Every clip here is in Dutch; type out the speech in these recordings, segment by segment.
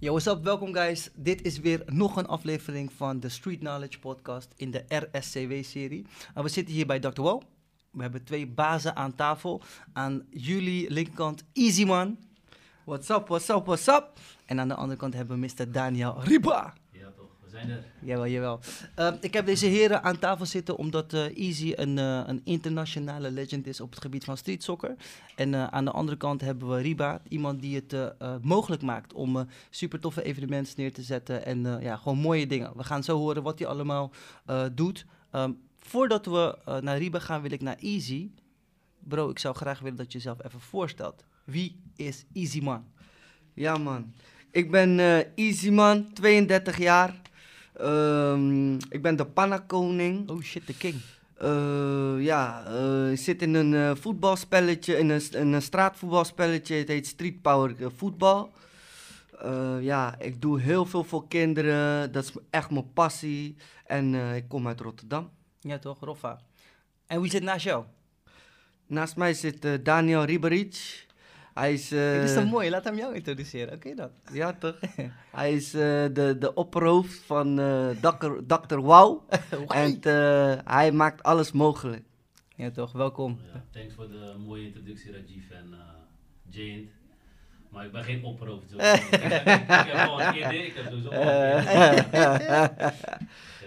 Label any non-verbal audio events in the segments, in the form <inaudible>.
Yo, what's up? Welkom guys. Dit is weer nog een aflevering van de Street Knowledge Podcast in de RSCW-serie. We zitten hier bij Dr. Wo. We hebben twee bazen aan tafel. Aan jullie linkerkant Easy Man. What's up, what's up, what's up? En aan de andere kant hebben we Mr. Daniel Riba. Zijn er. Jawel, jawel. Uh, ik heb deze heren aan tafel zitten omdat uh, Easy een, uh, een internationale legend is op het gebied van street soccer. En uh, aan de andere kant hebben we Riba, iemand die het uh, mogelijk maakt om super toffe evenementen neer te zetten. En ja, gewoon mooie dingen. We gaan zo horen wat hij allemaal doet. Um, voordat we naar Riba gaan, wil ik naar Easy. Bro, ik zou graag willen dat je jezelf even voorstelt. Wie is Easy Man? Ja man, ik ben Easy Man, 32 jaar. Um, ik ben de panna-koning. Oh shit, de king. Uh, ja, uh, ik zit in een uh, voetbalspelletje, in een, in een straatvoetbalspelletje. Het heet Street Power Voetbal. ja, ik doe heel veel voor kinderen. Dat is echt mijn passie. En ik kom uit Rotterdam. Ja toch, Roffa. En wie zit naast jou? Naast mij zit Daniel Riberic. Hij is... Uh, Dit is zo mooi, laat hem jou introduceren, oké okay, dan? Ja, toch? hij is uh, de, de opperhoofd van uh, Dr. Wow. en hij maakt alles mogelijk. Ja, toch? Welkom. Ja, thanks voor de mooie introductie, Rajiv en Jane. Maar ik ben geen opperhoofd. <laughs> Ik, heb wel een idee, ik heb sowieso <laughs>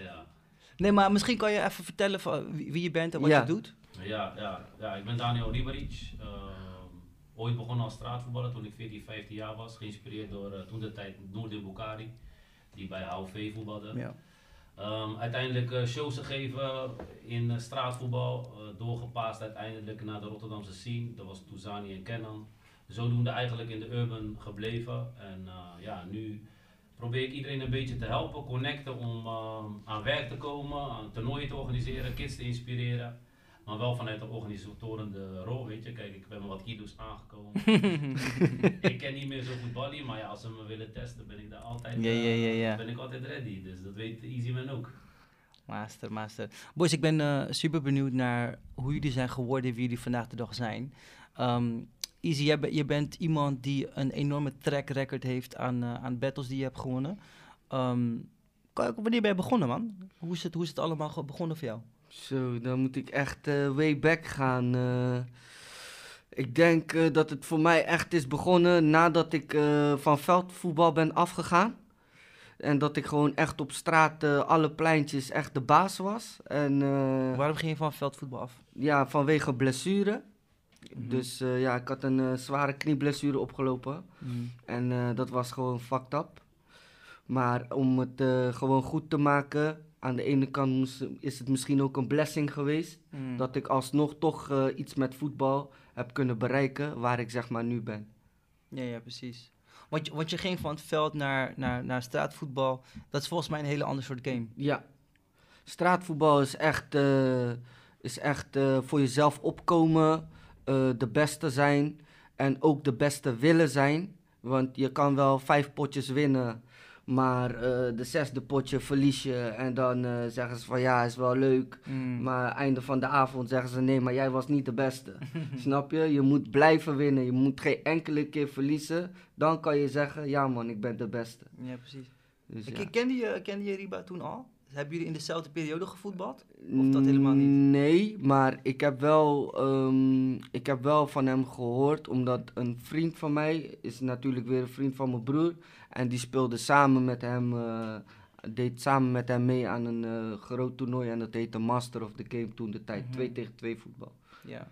ja. Nee, maar misschien kan je even vertellen van wie, wie je bent en wat ja. je doet? Ja, ja, ja, ik ben Daniel Ribaric ooit begonnen als straatvoetballer toen ik 14, 15 jaar was. Geïnspireerd door uh, toen de tijd Noordin Bukari, die bij HOV voetbalde. Ja. Um, uiteindelijk uh, shows gegeven in uh, straatvoetbal, doorgepaast uiteindelijk naar de Rotterdamse scene. Dat was Touzani en Kenan. Zodoende eigenlijk in de urban gebleven. En ja, nu probeer ik iedereen een beetje te helpen, connecten om aan werk te komen, aan toernooien te organiseren, kids te inspireren. Maar wel vanuit de organisatorende rol, weet je. Kijk, ik ben met wat kilo's aangekomen. <laughs> ik ken niet meer zo goed Bali, maar ja, als ze me willen testen, ben ik daar altijd, ja, ja, ja, ja. ben ik altijd ready. Dus dat weet Easyman ook. Master, master. Boys, ik ben uh, super benieuwd naar hoe jullie zijn geworden, wie jullie vandaag de dag zijn. Um, Easy, je, je, bent iemand die een enorme track record heeft aan, uh, aan battles die je hebt gewonnen. Um, wanneer ben je begonnen, man? Hoe is het, hoe is het allemaal begonnen voor jou? Zo, dan moet ik echt uh, way back gaan. Uh, ik denk uh, dat het voor mij echt is begonnen nadat ik van veldvoetbal ben afgegaan. En dat ik gewoon echt op straat, alle pleintjes, echt de baas was. En, Waarom ging je van veldvoetbal af? Ja, vanwege blessure. Mm -hmm. Dus ja, ik had een zware knieblessure opgelopen. Mm -hmm. En dat was gewoon fucked up. Maar om het gewoon goed te maken, aan de ene kant is het misschien ook een blessing geweest. Mm. Dat ik alsnog toch uh, iets met voetbal heb kunnen bereiken waar ik zeg maar nu ben. Ja, ja, precies. Want, want je ging van het veld naar, naar, naar straatvoetbal. Dat is volgens mij een hele ander soort game. Ja. Straatvoetbal is echt, uh, is echt uh, voor jezelf opkomen, de beste zijn en ook de beste willen zijn. Want je kan wel vijf potjes winnen maar uh, de zesde potje verlies je en dan uh, zeggen ze van ja, is wel leuk. Mm. Maar einde van de avond zeggen ze nee, maar jij was niet de beste. <laughs> Snap je? Je moet blijven winnen. Je moet geen enkele keer verliezen. Dan kan je zeggen ja man, ik ben de beste. Ja, precies. Dus, ja. Kende, je, kende je Riba toen al? Hebben jullie in dezelfde periode gevoetbald? Of dat helemaal niet? Nee, maar ik heb wel, um, ik heb wel van hem gehoord. Omdat een vriend van mij is natuurlijk weer een vriend van mijn broer. En die speelde samen met hem, uh, deed samen met hem mee aan een uh, groot toernooi. En dat heette Master of the Game toen de tijd. 2 mm tegen 2 voetbal. Ja.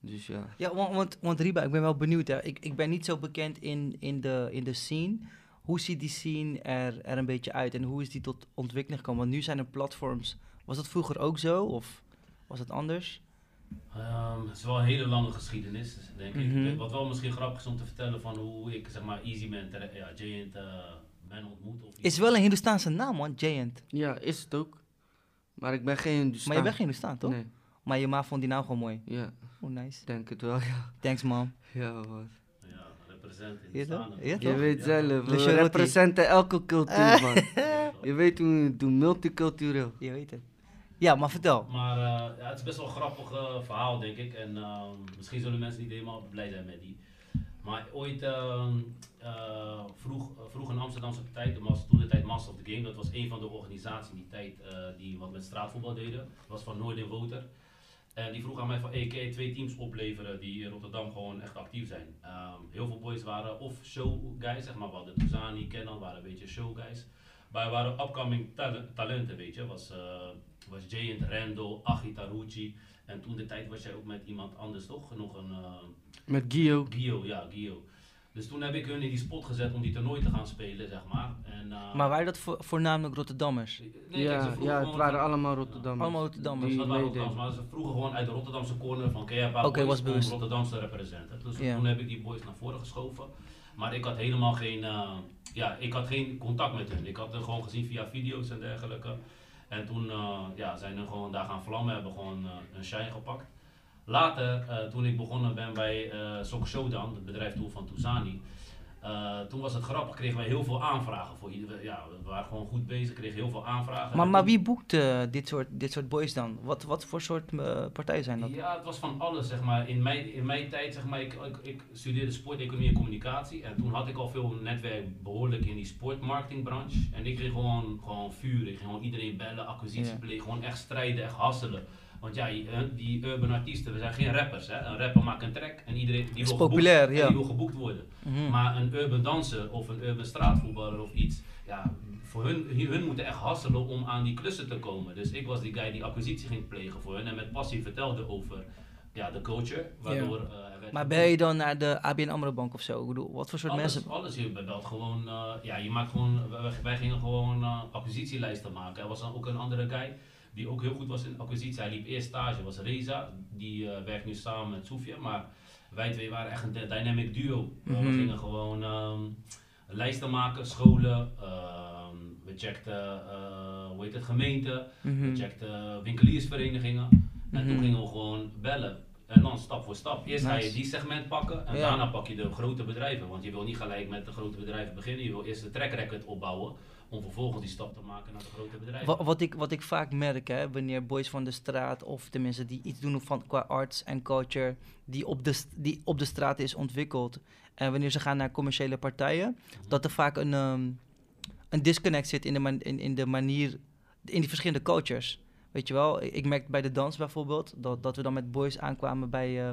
Dus ja. Ja, want, want, want Riba, ik ben wel benieuwd. Hè. Ik, ik ben niet zo bekend in, in, de, in de scene. Hoe ziet die scene er, er een beetje uit? En hoe is die tot ontwikkeling gekomen? Want nu zijn er platforms. Was dat vroeger ook zo? Of was het anders? Um, het is wel een hele lange geschiedenis, denk mm -hmm. ik. Wat wel misschien grappig is om te vertellen van hoe ik zeg maar Easy Man, ja, Giant uh, ben ontmoet. Of is wel een Hindoestaanse naam man, Giant. Ja, is het ook. Maar ik ben geen Hindoestaan. Maar je bent geen Hindoestaan, toch? Nee. Maar je ma vond die naam gewoon mooi. Ja. Oh, nice. Denk het wel, ja. Thanks, man. Ja, wat. Ja, represent in ja, ja, Je weet zelf, we representen elke cultuur, man. <laughs> je weet hoe we doen, multicultureel. Je weet het. Ja, maar vertel. Maar uh, ja, het is best wel een grappig uh, verhaal, denk ik. En uh, misschien zullen mensen niet helemaal blij zijn met die. Maar ooit, ehm, vroeg, vroeg in Amsterdam Amsterdamse tijd, de mas, toen de tijd Master of the Game. Dat was een van de organisaties in die tijd die wat met straatvoetbal deden. Was van Noord in Woter. En die vroeg aan mij van, hey, kan je twee teams opleveren die in Rotterdam gewoon echt actief zijn? Um, heel veel boys waren of show guys, zeg maar, we hadden Tuzani, Kenan waren een beetje show guys. Maar waren upcoming talenten, weet je. Was, was Jay en Randall, Achi Tarucci. En toen de tijd was jij ook met iemand anders, toch? Nog een... Uh, met Gio. Gio, ja, Gio. Dus toen heb ik hun in die spot gezet om die toernooi te gaan spelen, zeg maar. En, uh, maar waren dat voornamelijk Rotterdammers? Nee, ja, ja het waren allemaal Rotterdammers. allemaal Rotterdammers. Die, dat Rotterdammers, maar ze vroegen gewoon uit de Rotterdamse corner van, een okay, was bewust. Rotterdamse representen? Dus toen heb ik die boys naar voren geschoven. Maar ik had helemaal geen, uh, ja, ik had geen contact met hun. Ik had hen gewoon gezien via video's en dergelijke. En toen uh, ja, zijn hun gewoon daar gaan vlammen, hebben gewoon een shine gepakt. Later, uh, toen ik begonnen ben bij Sok Showdown, het bedrijf toen van Tuzani, uh, toen was het grappig, kregen wij heel veel aanvragen voor iedereen. Ja, we waren gewoon goed bezig, kregen heel veel aanvragen. Maar, maar wie boekt dit, soort, dit soort boys dan? Wat, wat voor soort partijen zijn dat? Ja, het was van alles, zeg maar. In mijn, in mijn tijd, zeg maar, ik, ik, ik studeerde sport, economie en communicatie. En toen had ik al veel netwerk behoorlijk in die sportmarketingbranche. En ik kreeg gewoon, gewoon vuur, ik ging gewoon iedereen bellen, acquisitie plegen, gewoon echt strijden, echt hasselen. Want ja, die urban artiesten, we zijn geen rappers. Hè? Een rapper maakt een track en iedereen die, wil, populair, geboekt, ja. die wil geboekt worden. Mhm. Maar een urban danser of een urban straatvoetballer of iets, ja, voor hun, hun moeten echt hasselen om aan die klussen te komen. Dus ik was die guy die acquisitie ging plegen voor hun en met passie vertelde over ja, de culture. Waardoor, uh, maar ben je dan naar de ABN AMRO Bank of zo? Ik bedoel, wat voor soort alles, mensen? Alles, je belt gewoon, uh, ja, je maakt gewoon, wij, wij gingen gewoon uh, acquisitielijsten maken. Er was dan ook een andere guy die ook heel goed was in acquisitie. Hij liep eerst stage, was Reza. Die uh, werkt nu samen met Sofia. Maar wij twee waren echt een dynamic duo. We mhm. gingen gewoon um, lijsten maken, scholen. Uh, we checkten, uh, hoe heet het, gemeenten. We mhm. checkten winkeliersverenigingen. En toen mhm. gingen we gewoon bellen. En dan stap voor stap. Eerst ga je die segment pakken en daarna pak je de grote bedrijven. Want je wil niet gelijk met de grote bedrijven beginnen. Je wil eerst de track record opbouwen om vervolgens die stap te maken naar de grote bedrijven. Wat, wat, ik, wat ik vaak merk, hè, wanneer boys van de straat, of tenminste die iets doen van, qua arts en culture, die op, de, die op de straat is ontwikkeld, en wanneer ze gaan naar commerciële partijen, mhm. dat er vaak een, um, een disconnect zit in de, man, in, in de manier, in die verschillende cultures. Weet je wel, ik merk bij de dans bijvoorbeeld, dat, dat we dan met boys aankwamen bij, uh,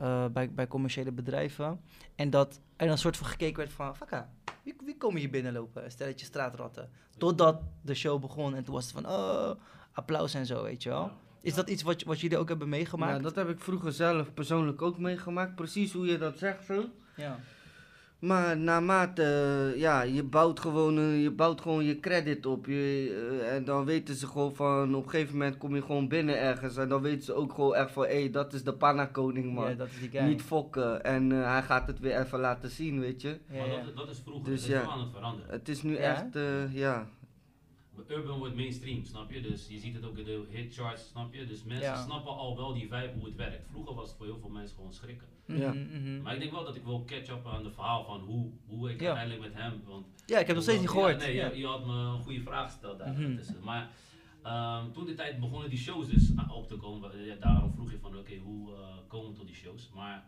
uh, bij, bij commerciële bedrijven. En dat er een soort van gekeken werd van, fakka, wie, wie komen hier binnenlopen? Een stelletje straatratten. Totdat de show begon en toen was het van, oh, applaus en zo, weet je wel. Is dat iets wat, wat jullie ook hebben meegemaakt? Ja, dat heb ik vroeger zelf persoonlijk ook meegemaakt. Precies hoe je dat zegt zo. Ja. Maar naarmate, ja, je bouwt gewoon, uh, je bouwt gewoon je credit op. Je, uh, en dan weten ze gewoon van, op een gegeven moment kom je gewoon binnen ergens. En dan weten ze ook gewoon echt van, hé, hey, dat is de panna-koning, man. Ja, dat is die guy. Niet fokken. En hij gaat het weer even laten zien, weet je. Ja, maar dat, dat, is vroeger, dus, het is ja, aan het veranderen. Het is nu echt, ja. Urban wordt mainstream, snap je? Dus je ziet het ook in de hitcharts, snap je? Dus mensen snappen al wel die vibe hoe het werkt. Vroeger was het voor heel veel mensen gewoon schrikken. Ja. Mhm, mhm. Maar ik denk wel dat ik wil catch-up aan het verhaal van hoe, hoe ik uiteindelijk met hem. Want ja, ik heb nog steeds niet gehoord. nee, je, je, had me een goede vraag gesteld daar. Mm Maar um, toen de tijd begonnen die shows dus op te komen. daarom vroeg je van oké, hoe uh, komen we tot die shows? Maar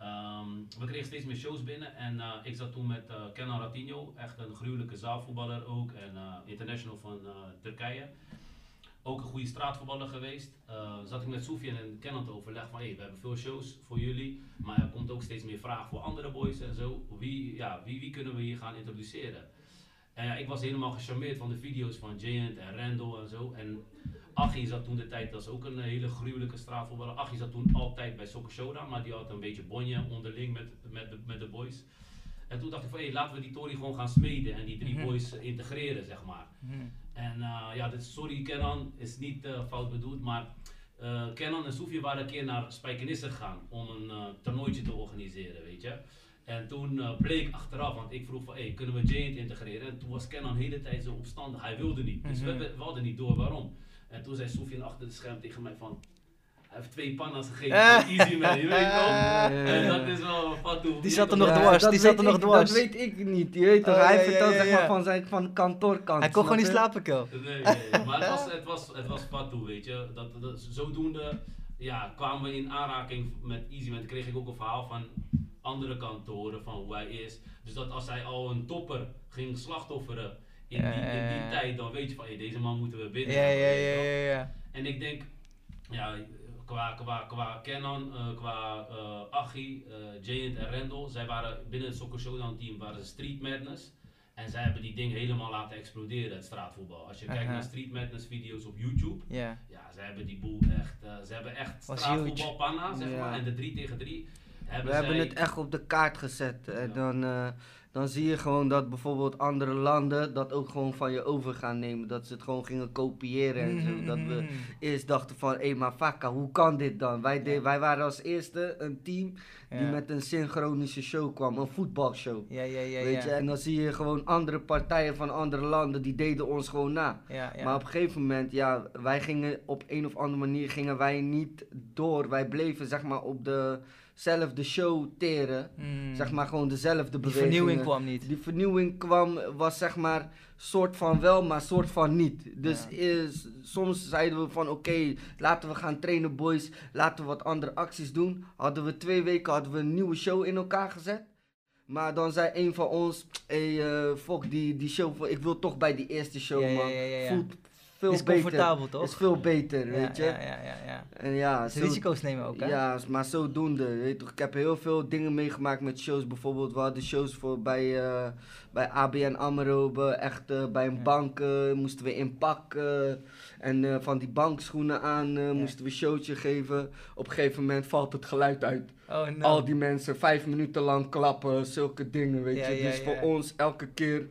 um, we kregen steeds meer shows binnen en uh, ik zat toen met uh, Kenan Ratinho, echt een gruwelijke zaalvoetballer ook en international van Turkije ook een goede straatvoetballer geweest. Uh, zat ik met Sofian en Kenan te overleggen van hey, we hebben veel shows voor jullie, maar er komt ook steeds meer vraag voor andere boys en zo. Wie, ja, wie, wie kunnen we hier gaan introduceren? En ja, ik was helemaal gecharmeerd van de video's van Giant en Randall en zo. En Achie zat toen de tijd, dat is ook een hele gruwelijke straatvoetballer. Achie zat toen altijd bij Soccer Showdown, maar die had een beetje bonje onderling met, met, de, met de boys. En toen dacht ik van, hé, hey, laten we die Tory gewoon gaan smeden en die drie mhm. boys integreren, zeg maar. En uh, ja, dit, sorry Kenan, is niet uh, fout bedoeld, maar uh, Kenan en Soefje waren een keer naar Spijkenisse gegaan om een toernooitje te organiseren, weet je. En toen bleek achteraf, want ik vroeg van, hey, kunnen we Jane integreren? En toen was Kenan de hele tijd zo opstandig, hij wilde niet. Dus we, mhm. we, hadden niet door waarom. En toen zei Soefje achter de scherm tegen mij van, heeft twee panna's gegeven easy man, je weet toch? <laughs> En dat is wel wat toe. Die zat er nog dwars, die zat er nog dwars. Dat weet ik niet, je weet toch? Oh, hij vertelt zeg maar van zijn van kantoorkant. Hij kon gewoon niet slapen, Kel. Nee, nee, maar het was, het was, het was toe, weet je. Dat, dat, zodoende ja, kwamen we in aanraking met Easy Man. kreeg ik ook een verhaal van andere kant te horen van hoe hij is. Dus dat als hij al een topper ging slachtofferen in, die, in die tijd, dan weet je van hey, deze man moeten we binnen. Ja, ja, ja, ja, ja. En ik denk, ja, qua, qua, qua Canon, uh, qua uh, Achi, Giant en Rendel, zij waren binnen het Soccer Showdown team waren ze Street Madness. En zij hebben die ding helemaal laten exploderen, het straatvoetbal. Als je kijkt naar Street Madness video's op YouTube, yeah. ja, zij hebben die boel echt, ze hebben echt straatvoetbalpanna, zeg maar, en de 3 tegen 3. Hebben We hebben het echt op de kaart gezet. En ja. dan, dan zie je gewoon dat bijvoorbeeld andere landen dat ook gewoon van je over gaan nemen. Dat ze het gewoon gingen kopiëren en zo. Dat we eerst dachten van, hé maar Faka, hoe kan dit dan? Wij, de, wij waren als eerste een team die met een synchronische show kwam, een voetbalshow. Ja, ja, ja, Weet je, en dan zie je gewoon andere partijen van andere landen, die deden ons gewoon na. Maar op een gegeven moment, ja, wij gingen op een of andere manier, gingen wij niet door. Wij bleven zeg maar op de zelfde show teren. Hmm. Zeg maar gewoon dezelfde Die bewegingen. vernieuwing kwam niet. Die vernieuwing kwam, was zeg maar soort van wel, maar soort van niet. Dus Ja. is, soms zeiden we van oké, laten we gaan trainen boys, laten we wat andere acties doen. Hadden we twee weken hadden we een nieuwe show in elkaar gezet. Maar dan zei een van ons, hey, eh, fuck die, die show, ik wil toch bij die eerste show Ja, man. ja, ja, ja. Voelt veel Is beter. comfortabel, toch? Is veel beter, Ja, weet je. Ja, ja, ja. ja. En ja, Dus zo- risico's nemen ook, hè? ja, maar zodoende. Weet toch, ik heb heel veel dingen meegemaakt met shows. Bijvoorbeeld, we hadden shows voor bij, eh, bij ABN AMRO. Echt eh, bij een Ja. bank moesten we in pak. eh, en eh, van die bankschoenen aan moesten we een showtje geven. Op een gegeven moment valt het geluid uit. Oh, no. Al die mensen vijf minuten lang klappen, zulke dingen, weet je. dus voor ons elke keer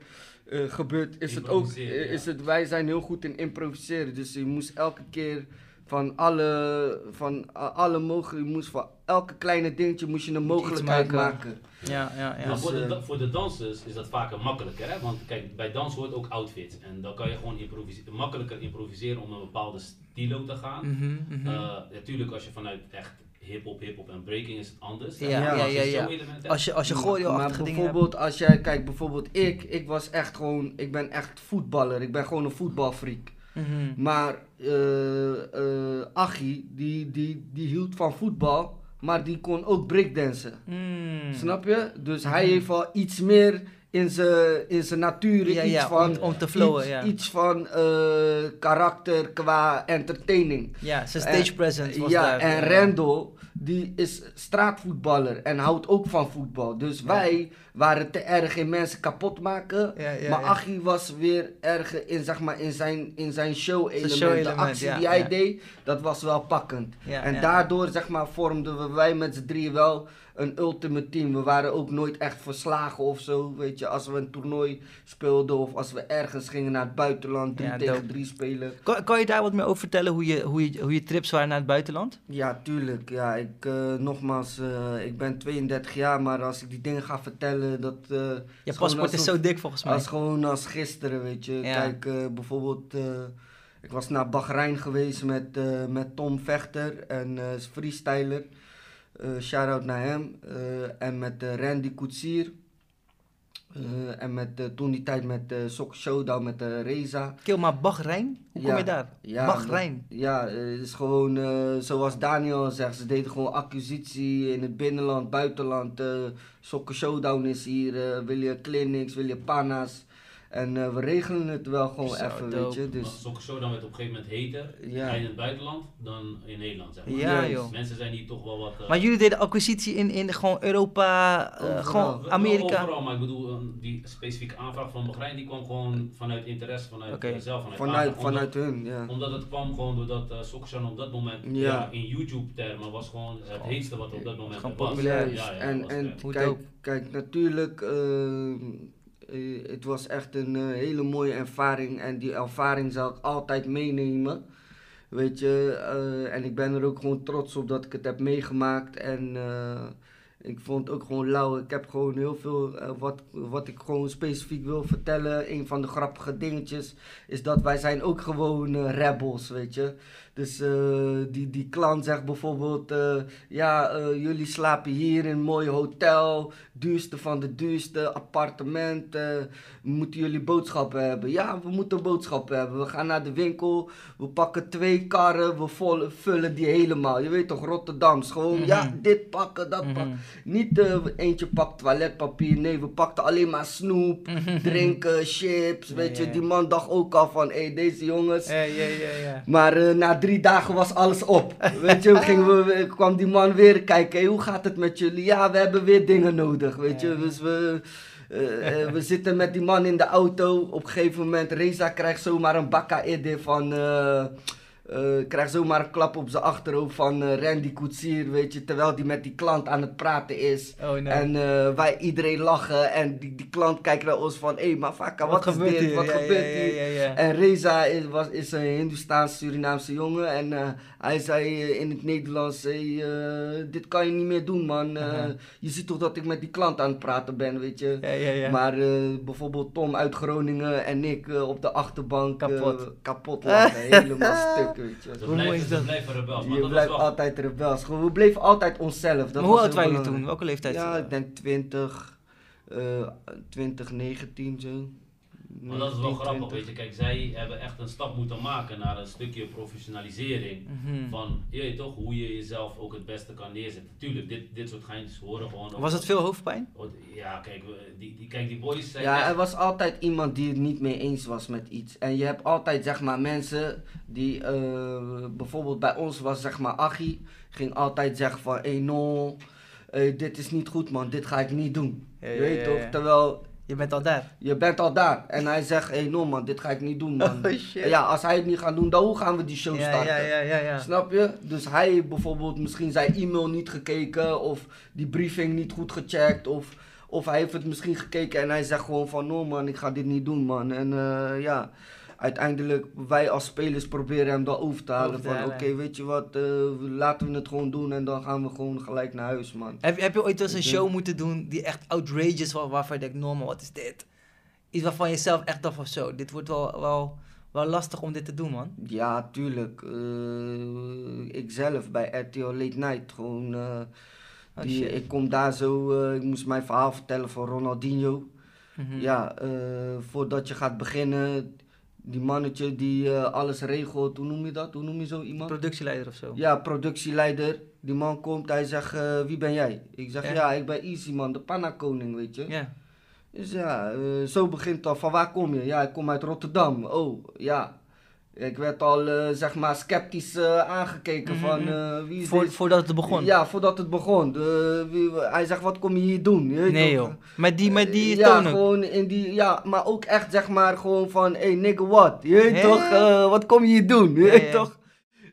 eh, gebeurt, is het ook, eh, is het, wij zijn heel goed in improviseren. Dus je moest elke keer van alle, van alle mogelijke, je moest voor elke kleine dingetje moest je een mogelijkheid maken. maken. Ja, ja, ja. Maar Dus, voor, de, eh, voor de dansers is dat vaker makkelijker, hè? Want kijk, bij dans hoort ook outfits. En dan kan je gewoon improviseren, makkelijker improviseren om een bepaalde stilo te gaan. Mhm, mhm. Eh, natuurlijk, als je vanuit echt hip-hop, hip-hop en breaking is het anders. Ja, ja, als je ja, als je, als je maar choreo-achtige dingen hebt. bijvoorbeeld als jij, kijk bijvoorbeeld ik, ik was echt gewoon, ik ben echt voetballer. Ik ben gewoon een voetbalfreak. Mhm. Maar eh eh Achie, die, die, die hield van voetbal, maar die kon ook breakdansen. Mm. Snap je? Dus hij heeft wel iets meer in zijn in zijn natuur. Ja, iets ja, van, om, om te flowen, iets, ja. iets van eh, karakter qua entertaining. Ja, zijn stage En- presence was ja, daar. en ja. Die is straatvoetballer en houdt ook van voetbal. Dus wij waren te erg in mensen kapot maken. Maar. Achie was weer erg in, zeg maar, in zijn, in zijn show-element. de actie die hij deed, dat was wel pakkend. En daardoor zeg maar, vormden we wij met z'n drieën wel een ultimate team. We waren ook nooit echt verslagen of zo. Weet je, als we een toernooi speelden of als we ergens gingen naar het buitenland, drie Ja, tegen drie spelen. Kan, kan je daar wat meer over vertellen, hoe je, hoe, je, hoe je trips waren naar het buitenland? Ja, tuurlijk. Ja, ik, eh, nogmaals, eh, ik ben 32 jaar, maar als ik die dingen ga vertellen, dat... eh, Je paspoort is zo dik volgens mij. Als gewoon als gisteren, weet je. Ja. Kijk, bijvoorbeeld, ik was naar Bahrein geweest met, met Tom Vechter en freestyler. Shout-out naar hem. En met Randy Koetsier. Eh, en met, eh, toen die tijd met uh, Sok Showdown met eh, Reza. Kill, maar Bahrein? Hoe kom Ja. je daar? Ja, Bahrein. Ja, eh, het is gewoon eh, zoals Daniel zegt, ze deden gewoon acquisitie in het binnenland, buitenland. eh Sokken Showdown is hier, eh, wil je clinics, wil je panna's. En eh, we regelen het wel gewoon Zo, even, dope. weet je. Maar Dus Soccer Showdown werd op een gegeven moment heter Ja. in het buitenland dan in Nederland, zeg maar. Ja, Juist. joh. Mensen zijn hier toch wel wat... eh, Maar jullie deden acquisitie in, in gewoon Europa, eh, gewoon Amerika. Overal, maar ik bedoel, die specifieke aanvraag van Bahrein die kwam gewoon vanuit interesse, vanuit eh, zelf, vanuit, vanuit, aanvraag. vanuit hun, ja. Omdat, het kwam gewoon doordat uh, op dat moment, Ja. ja. in YouTube-termen, was gewoon het heetste wat op dat moment gewoon was. populair. Ja, ja, en was en kijk, kijk, natuurlijk, eh, eh, het was echt een eh, hele mooie ervaring. En die ervaring zal ik altijd meenemen. Weet je, eh, en ik ben er ook gewoon trots op dat ik het heb meegemaakt. En eh, ik vond het ook gewoon lauw. Ik heb gewoon heel veel, eh, wat, wat ik gewoon specifiek wil vertellen. Een van de grappige dingetjes is dat wij zijn ook gewoon eh, rebels, weet je. Dus eh, die, die klant zegt bijvoorbeeld, eh, ja, eh, jullie slapen hier in een mooi hotel, duurste van de duurste appartement, moeten jullie boodschappen hebben? Ja, we moeten boodschappen hebben. We gaan naar de winkel, we pakken twee karren, we vol, vullen die helemaal. Je weet toch, Rotterdams, gewoon, ja, Mhm. dit pakken, dat Mhm. pakken. Niet eentje pakt toiletpapier, nee, we pakten alleen maar snoep, <laughs> drinken, chips, weet je. Die man dacht ook al van, hé, hey, deze jongens. Ja, ja, ja, ja. Maar na drie dagen was alles op. weet je, gingen we, kwam die man weer kijken, hey, hoe gaat het met jullie? Ja, we hebben weer dingen nodig, weet je. Dus we... Uh, uh, we zitten met die man in de auto. Op een gegeven moment, Reza krijgt zomaar een bakka van... Uh, uh, krijgt zomaar een klap op zijn achterhoofd van uh, Randy Koetsier, weet je, terwijl die met die klant aan het praten is. Oh, nee. En uh, wij iedereen lachen en die, die klant kijkt naar ons van, hé, hey, maar wat, wat gebeurt hier? Wat ja, gebeurt ja, hier? Ja, en Reza is, was, is een Hindoestaans-Surinaamse jongen en hij zei in het Nederlands, hey, dit kan je niet meer doen man, -huh. je ziet toch dat ik met die klant aan het praten ben, weet je. Maar bijvoorbeeld Tom uit Groningen en ik op de achterbank kapot, kapot lachen, helemaal stuk. <laughs> Weet je. Hoe mooi is dat? blijven rebels. Je blijft wel... altijd rebels. We bleven altijd onszelf. Dat maar hoe oud waren jullie toen? Welke leeftijd? Ja, ik denk 20, uh, 20, 19 zo. Maar dat is wel grappig, weet je. Kijk, zij hebben echt een stap moeten maken naar een stukje professionalisering. Mhm. Mm -hmm. Van, je weet toch, hoe je jezelf ook het beste kan neerzetten. Tuurlijk, dit, dit soort geintjes horen gewoon... Was het veel hoofdpijn? Ja, kijk, die, die, kijk, die boys zijn Ja, echt... er was altijd iemand die het niet mee eens was met iets. En je hebt altijd, zeg maar, mensen die... Uh, bijvoorbeeld bij ons was, zeg maar, Achie. Ging altijd zeggen van, hé, hey, no... Uh, dit is niet goed, man. Dit ga ik niet doen. Ja, je ja, weet ja, toch? ja. Terwijl Je bent al daar. je bent al daar. En hij zegt, hé hey, no man, dit ga ik niet doen man. Oh, shit. Ja, als hij het niet gaat doen, dan hoe gaan we die show Ja, starten? ja, ja, ja, ja. Snap je? Dus hij heeft bijvoorbeeld misschien zijn e-mail niet gekeken of die briefing niet goed gecheckt of, of hij heeft het misschien gekeken en hij zegt gewoon van no man, ik ga dit niet doen man. En uh, ja, uiteindelijk wij als spelers proberen hem dan over te halen Over te van oké, weet je wat, uh, laten we het gewoon doen en dan gaan we gewoon gelijk naar huis man. Heb, heb je ooit eens een denk- show moeten doen die echt outrageous was, waarvan je denkt, normal, wat is dit? Iets waarvan je zelf echt dacht van zo, dit wordt wel, wel, wel lastig om dit te doen, man. Ja, tuurlijk. Uh, ik zelf bij RTL Late Night. Gewoon, uh, Oh, die, ik kom daar zo, ik moest mijn verhaal vertellen van Ronaldinho. Mhm. Ja, voordat je gaat beginnen, die mannetje die uh, alles regelt, hoe noem je dat? Hoe noem je zo iemand? Productieleider of zo. Ja, productieleider. Die man komt, hij zegt, uh, wie ben jij? Ik zeg, Ja. ja, ik ben Easy man, de panna-koning, weet je. Ja. Dus ja, eh, zo begint het al. Van waar kom je? Ja, ik kom uit Rotterdam. Oh, ja. Ik werd al, eh, zeg maar, sceptisch eh, aangekeken Mhm, van mhm. eh, wie is voordat het begon. Ja, voordat het begon. De, wie, hij zegt, wat kom je hier doen? Je Nee joh. Met die, met die ja, ook. gewoon in die, ja, maar ook echt zeg maar gewoon van, hey nigga what? Je toch, wat kom je hier doen? Je toch?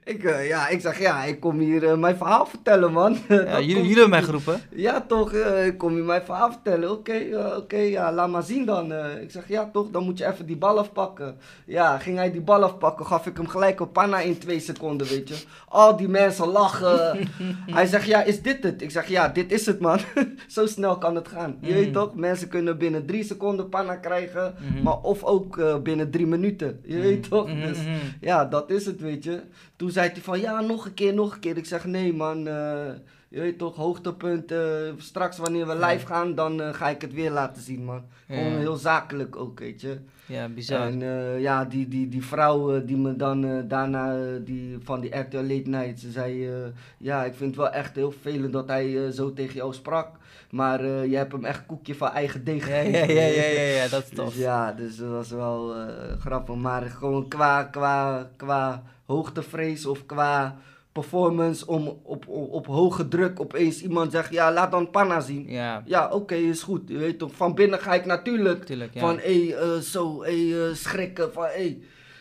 Ik, eh, ja, ik zeg, ja, ik kom hier eh, mijn verhaal vertellen, man. <laughs> Ja, jullie, jullie hebben mij geroepen. ja, toch, eh, ik kom je mijn verhaal vertellen. Oké, oké, ja, laat maar zien dan. ik zeg, ja, toch, dan moet je even die bal afpakken. Ja, ging hij die bal afpakken, gaf ik hem gelijk een panna in twee seconden, weet je. Al die mensen lachen. <laughs> hij zegt, ja, is dit het? Ik zeg, ja, dit is het, man. <laughs> Zo snel kan het gaan. Je weet Mhm. toch, mensen kunnen binnen drie seconden panna krijgen, Mhm. maar of ook binnen drie minuten. Je weet toch? Mhm, Dus, mhm. ja, dat is het, weet je. Toen zei hij van, ja, nog een keer, nog een keer. Ik zeg, nee man, eh, je weet toch, hoogtepunt. eh, straks wanneer we live gaan, dan eh, ga ik het weer laten zien, man. Gewoon Ja. heel zakelijk ook, weet je. Ja, bizar. En ja, die, die, die vrouw die me dan daarna, die, van die RTL Late Night, ze zei, ja, ik vind het wel echt heel vervelend dat hij zo tegen jou sprak. Maar eh, je hebt hem echt koekje van eigen deeg Ja, ja, ja, ja, ja, ja, dat is tof. dus ja, dus dat was wel grappig. Maar gewoon qua, qua, qua hoogtevrees of qua performance om op, op, op hoge druk opeens iemand zegt, ja, laat dan panna zien. Ja, Ja, oké, is goed. Je weet toch, van binnen ga ik natuurlijk tuurlijk. Ja. van, hé, eh, zo, hé, eh, schrikken, van, hé,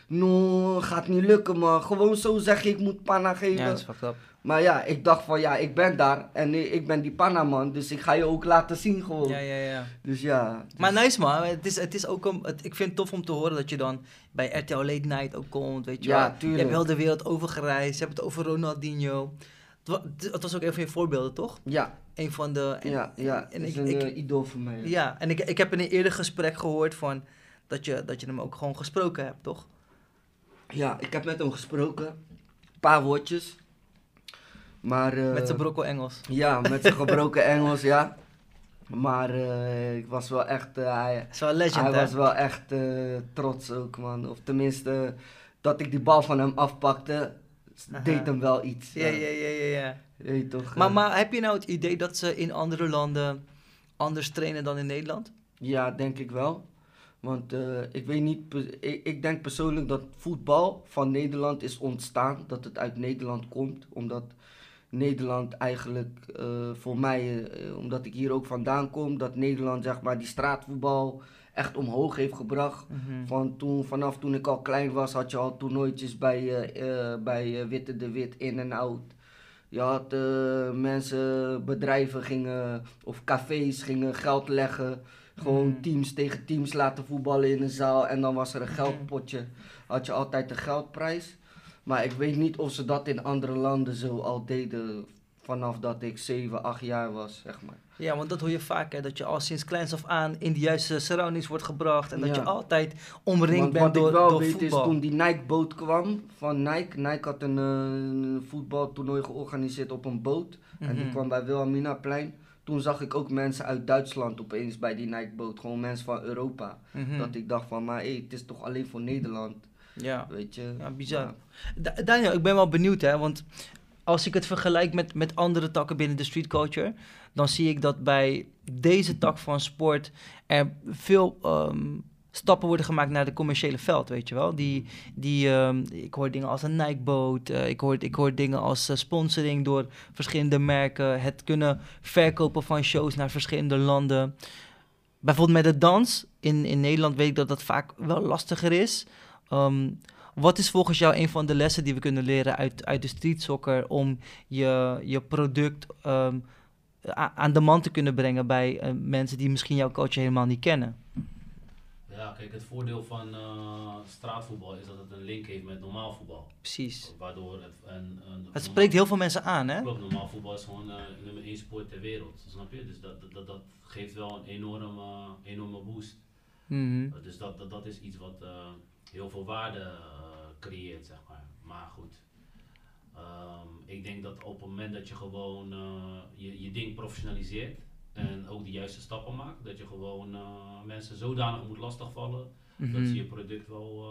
no, gaat niet lukken, man. Gewoon zo zeg je, ik moet panna geven. ja, dat is fucked up. Maar ja, ik dacht van, ja, ik ben daar en ik ben die panna, man. Dus ik ga je ook laten zien, gewoon. Ja, ja, ja. Dus ja. Maar nice man, het is, het is ook een, het, ik vind het tof om te horen dat je dan bij RTL Late Night ook komt, weet je Ja, wel. Je tuurlijk. hebt wel de wereld overgereisd, je hebt het over Ronaldinho. Het wa- Het was ook een van je voorbeelden, toch? Ja, Een van de... En, ja, ja. En is ik, een ik, eh, idool voor mij. ja, en ik, ik heb in een eerder gesprek gehoord van dat je, dat je hem ook gewoon gesproken hebt, toch? Ja, ik heb met hem gesproken. Een paar woordjes. Maar... eh, Met zijn brokkel Engels. Ja, met zijn gebroken <laughs> Engels, ja. Maar eh, ik was wel echt... eh, hij, is wel een legend, hij hè? was wel echt trots ook, man. Of tenminste, dat ik die bal van hem afpakte. deed hem wel iets. Ja, ja, ja, ja. ja. Weet toch, maar, maar heb je nou het idee dat ze in andere landen anders trainen dan in Nederland? Ja, denk ik wel. Want ik weet niet, ik, ik denk persoonlijk dat voetbal van Nederland is ontstaan. Dat het uit Nederland komt. Omdat Nederland eigenlijk eh, voor mij, eh, omdat ik hier ook vandaan kom, dat Nederland zeg maar die straatvoetbal echt omhoog heeft gebracht. Van toen, vanaf toen ik al klein was, had je al toernooitjes bij, eh, bij Witte de Wit in en out. Je had mensen, bedrijven gingen, of cafés gingen geld leggen. Gewoon Mhm. teams tegen teams laten voetballen in een zaal. En dan was er een Mhm. geldpotje. Had je altijd een geldprijs. Maar ik weet niet of ze dat in andere landen zo al deden. Vanaf dat ik 7, 8 jaar was, zeg maar. Ja, want dat hoor je vaak, hè, dat je al sinds kleins af aan in de juiste surroundings wordt gebracht. En dat Ja. je altijd omringd Want bent wat door, ik wel door weet voetbal. is toen die Nike-boot kwam van Nike. Nike had een, eh, voetbaltoernooi georganiseerd op een boot. En die Mhm. kwam bij Wilhelminaplein. Toen zag ik ook mensen uit Duitsland opeens bij die Nike-boot. Gewoon mensen van Europa. Mhm. Dat ik dacht van, maar hé, het is toch alleen voor Nederland, Ja. weet je. Ja, bizar. Da- Daniel, ik ben wel benieuwd, hè, want als ik het vergelijk met, met andere takken binnen de street culture, dan zie ik dat bij deze tak van sport er veel ehm, stappen worden gemaakt naar de commerciële veld, weet je wel. Die, die, ehm, ik hoor dingen als een Nike-boot, eh, ik, hoor, ik hoor dingen als eh, sponsoring door verschillende merken, het kunnen verkopen van shows naar verschillende landen. Bijvoorbeeld met de dans, in, in Nederland weet ik dat dat vaak wel lastiger is. Ehm, wat is volgens jou een van de lessen die we kunnen leren uit, uit de street soccer om je, je product ehm, aan de man te kunnen brengen bij eh, mensen die misschien jouw coach helemaal niet kennen? Ja, kijk, het voordeel van eh, straatvoetbal is dat het een link heeft met normaal voetbal. Precies. Waardoor het een, een Het spreekt heel veel mensen aan, hè? Klopt, normaal voetbal is gewoon eh, nummer 1 sport ter wereld, snap je? Dus dat, dat- dat, geeft wel een enorme, enorme boost. Mhm. Uh, dus dat, dat, dat is iets wat uh, heel veel waarde uh, creëert, zeg maar. Maar goed, um, ik denk dat op het moment dat je gewoon uh, je, je ding professionaliseert en ook de juiste stappen maakt, dat je gewoon mensen zodanig moet lastigvallen mm -hmm. dat ze je product wel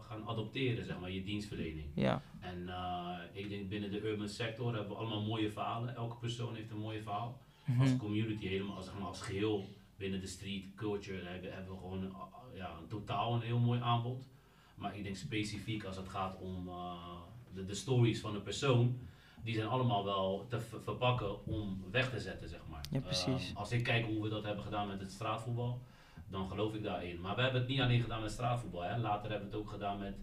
gaan adopteren, zeg maar, je dienstverlening. Ja. En uh, ik denk binnen de urban sector hebben we allemaal mooie verhalen. Elke persoon heeft een mooi verhaal. Mm -hmm. Als community, helemaal zeg maar, als geheel binnen de street culture hebben, hebben we gewoon ja, een totaal een heel mooi aanbod. Maar ik denk specifiek als het gaat om uh, de, de, stories van een persoon, die zijn allemaal wel te verpakken om weg te zetten, zeg maar. Ja, precies. Uh, als ik kijk hoe we dat hebben gedaan met het straatvoetbal, dan geloof ik daarin. Maar we hebben het niet alleen gedaan met straatvoetbal. Hè. Later hebben we het ook gedaan met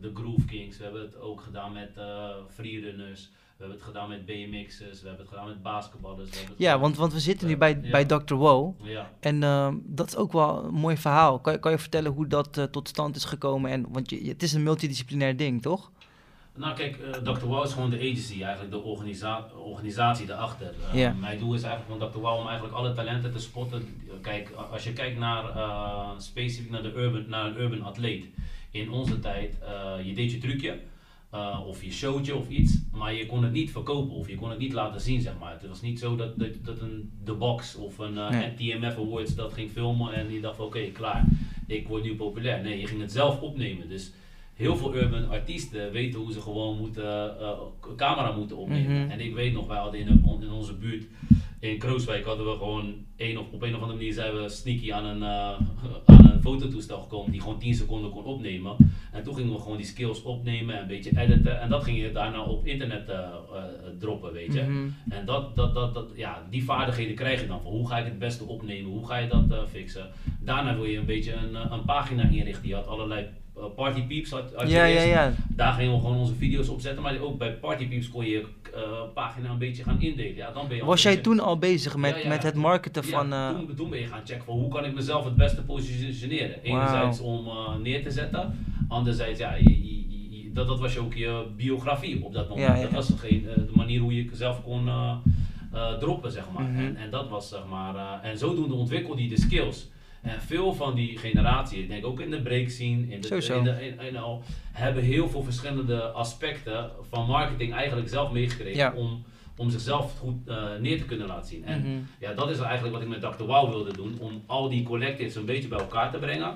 de Groove Kings, we hebben het ook gedaan met uh, freerunners. We hebben het gedaan met BMX'ers, we hebben het gedaan met basketballers. We ja, want, want we zitten nu bij, ja. bij Dr. Wow. Ja. En uh, dat is ook wel een mooi verhaal. Kan, kan je vertellen hoe dat uh, tot stand is gekomen? En, want je, het is een multidisciplinair ding, toch? Nou kijk, uh, Dr. Wow is gewoon de agency, eigenlijk de organisa organisatie daarachter. Yeah. Mijn doel is eigenlijk van Dr. Wow om eigenlijk alle talenten te spotten. Kijk, als je kijkt naar uh, specifiek naar, de urban, naar een urban atleet. In onze tijd, uh, je deed je trucje. Uh, of je showtje of iets, maar je kon het niet verkopen of je kon het niet laten zien, zeg maar. Het was niet zo dat, dat, dat een The Box of een uh, nee. TMF Awards dat ging filmen en die dacht van oké, okay, klaar, ik word nu populair. Nee, je ging het zelf opnemen. Dus heel veel urban artiesten weten hoe ze gewoon moeten, uh, camera moeten opnemen. Mm -hmm. En ik weet nog, wij hadden in, een, in onze buurt, in Krooswijk hadden we gewoon een of, op een of andere manier zijn we sneaky aan een, uh, <laughs> aan een fototoestel gekomen die gewoon 10 seconden kon opnemen. En toen gingen we gewoon die skills opnemen en een beetje editen. En dat ging je daarna op internet uh, uh, droppen, weet je. Mhm. Mm -hmm. En dat, dat, dat, dat, ja, die vaardigheden krijg je dan van hoe ga ik het beste opnemen, hoe ga je dat uh, fixen. Daarna wil je een beetje een, een pagina inrichten. Je had allerlei Party Peeps had, had ja, ja, ja. Daar gingen we gewoon onze video's op zetten. Maar ook bij Party Peeps kon je pagina een beetje gaan indelen. Ja, dan ben je Was jij toen al bezig met, met het marketen van... Toen, toen, ben je gaan checken van hoe kan ik mezelf het beste positioneren. Enerzijds wow. om uh, neer te zetten. Anderzijds, ja, je, je, je, dat, dat was ook je biografie op dat moment. Dat was geen, uh, de manier hoe je zelf kon droppen, zeg maar. Mhm. Mm -hmm. en, en dat was, zeg maar... en zodoende ontwikkelde je de skills. En veel van die generatie, ik denk ook in de break scene, in de, in de in, in al, hebben heel veel verschillende aspecten van marketing eigenlijk zelf meegekregen ja. om, om zichzelf goed uh, neer te kunnen laten zien. En Mhm. ja, dat is eigenlijk wat ik met Dr. Wow wilde doen, om al die collectives een beetje bij elkaar te brengen.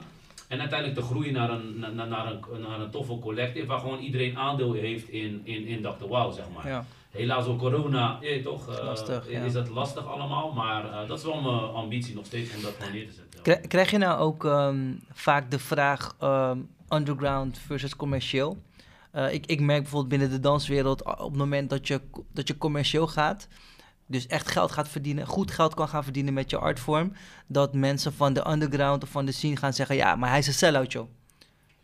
En uiteindelijk te groeien naar een, naar, naar een, naar een toffe collective waar gewoon iedereen aandeel heeft in, in, in Dr. Wow, zeg maar. Ja. Helaas door corona, toch, uh, lastig, is dat lastig allemaal, maar uh, dat is wel mijn ambitie nog steeds om dat gewoon neer te zetten. Krijg je nou ook um, vaak de vraag um, underground versus commercieel? Uh, ik, ik merk bijvoorbeeld binnen de danswereld op het moment dat je, dat je commercieel gaat, dus echt geld gaat verdienen, goed geld kan gaan verdienen met je artvorm, dat mensen van de underground of van de scene gaan zeggen, ja, maar hij is een sell-out, joh.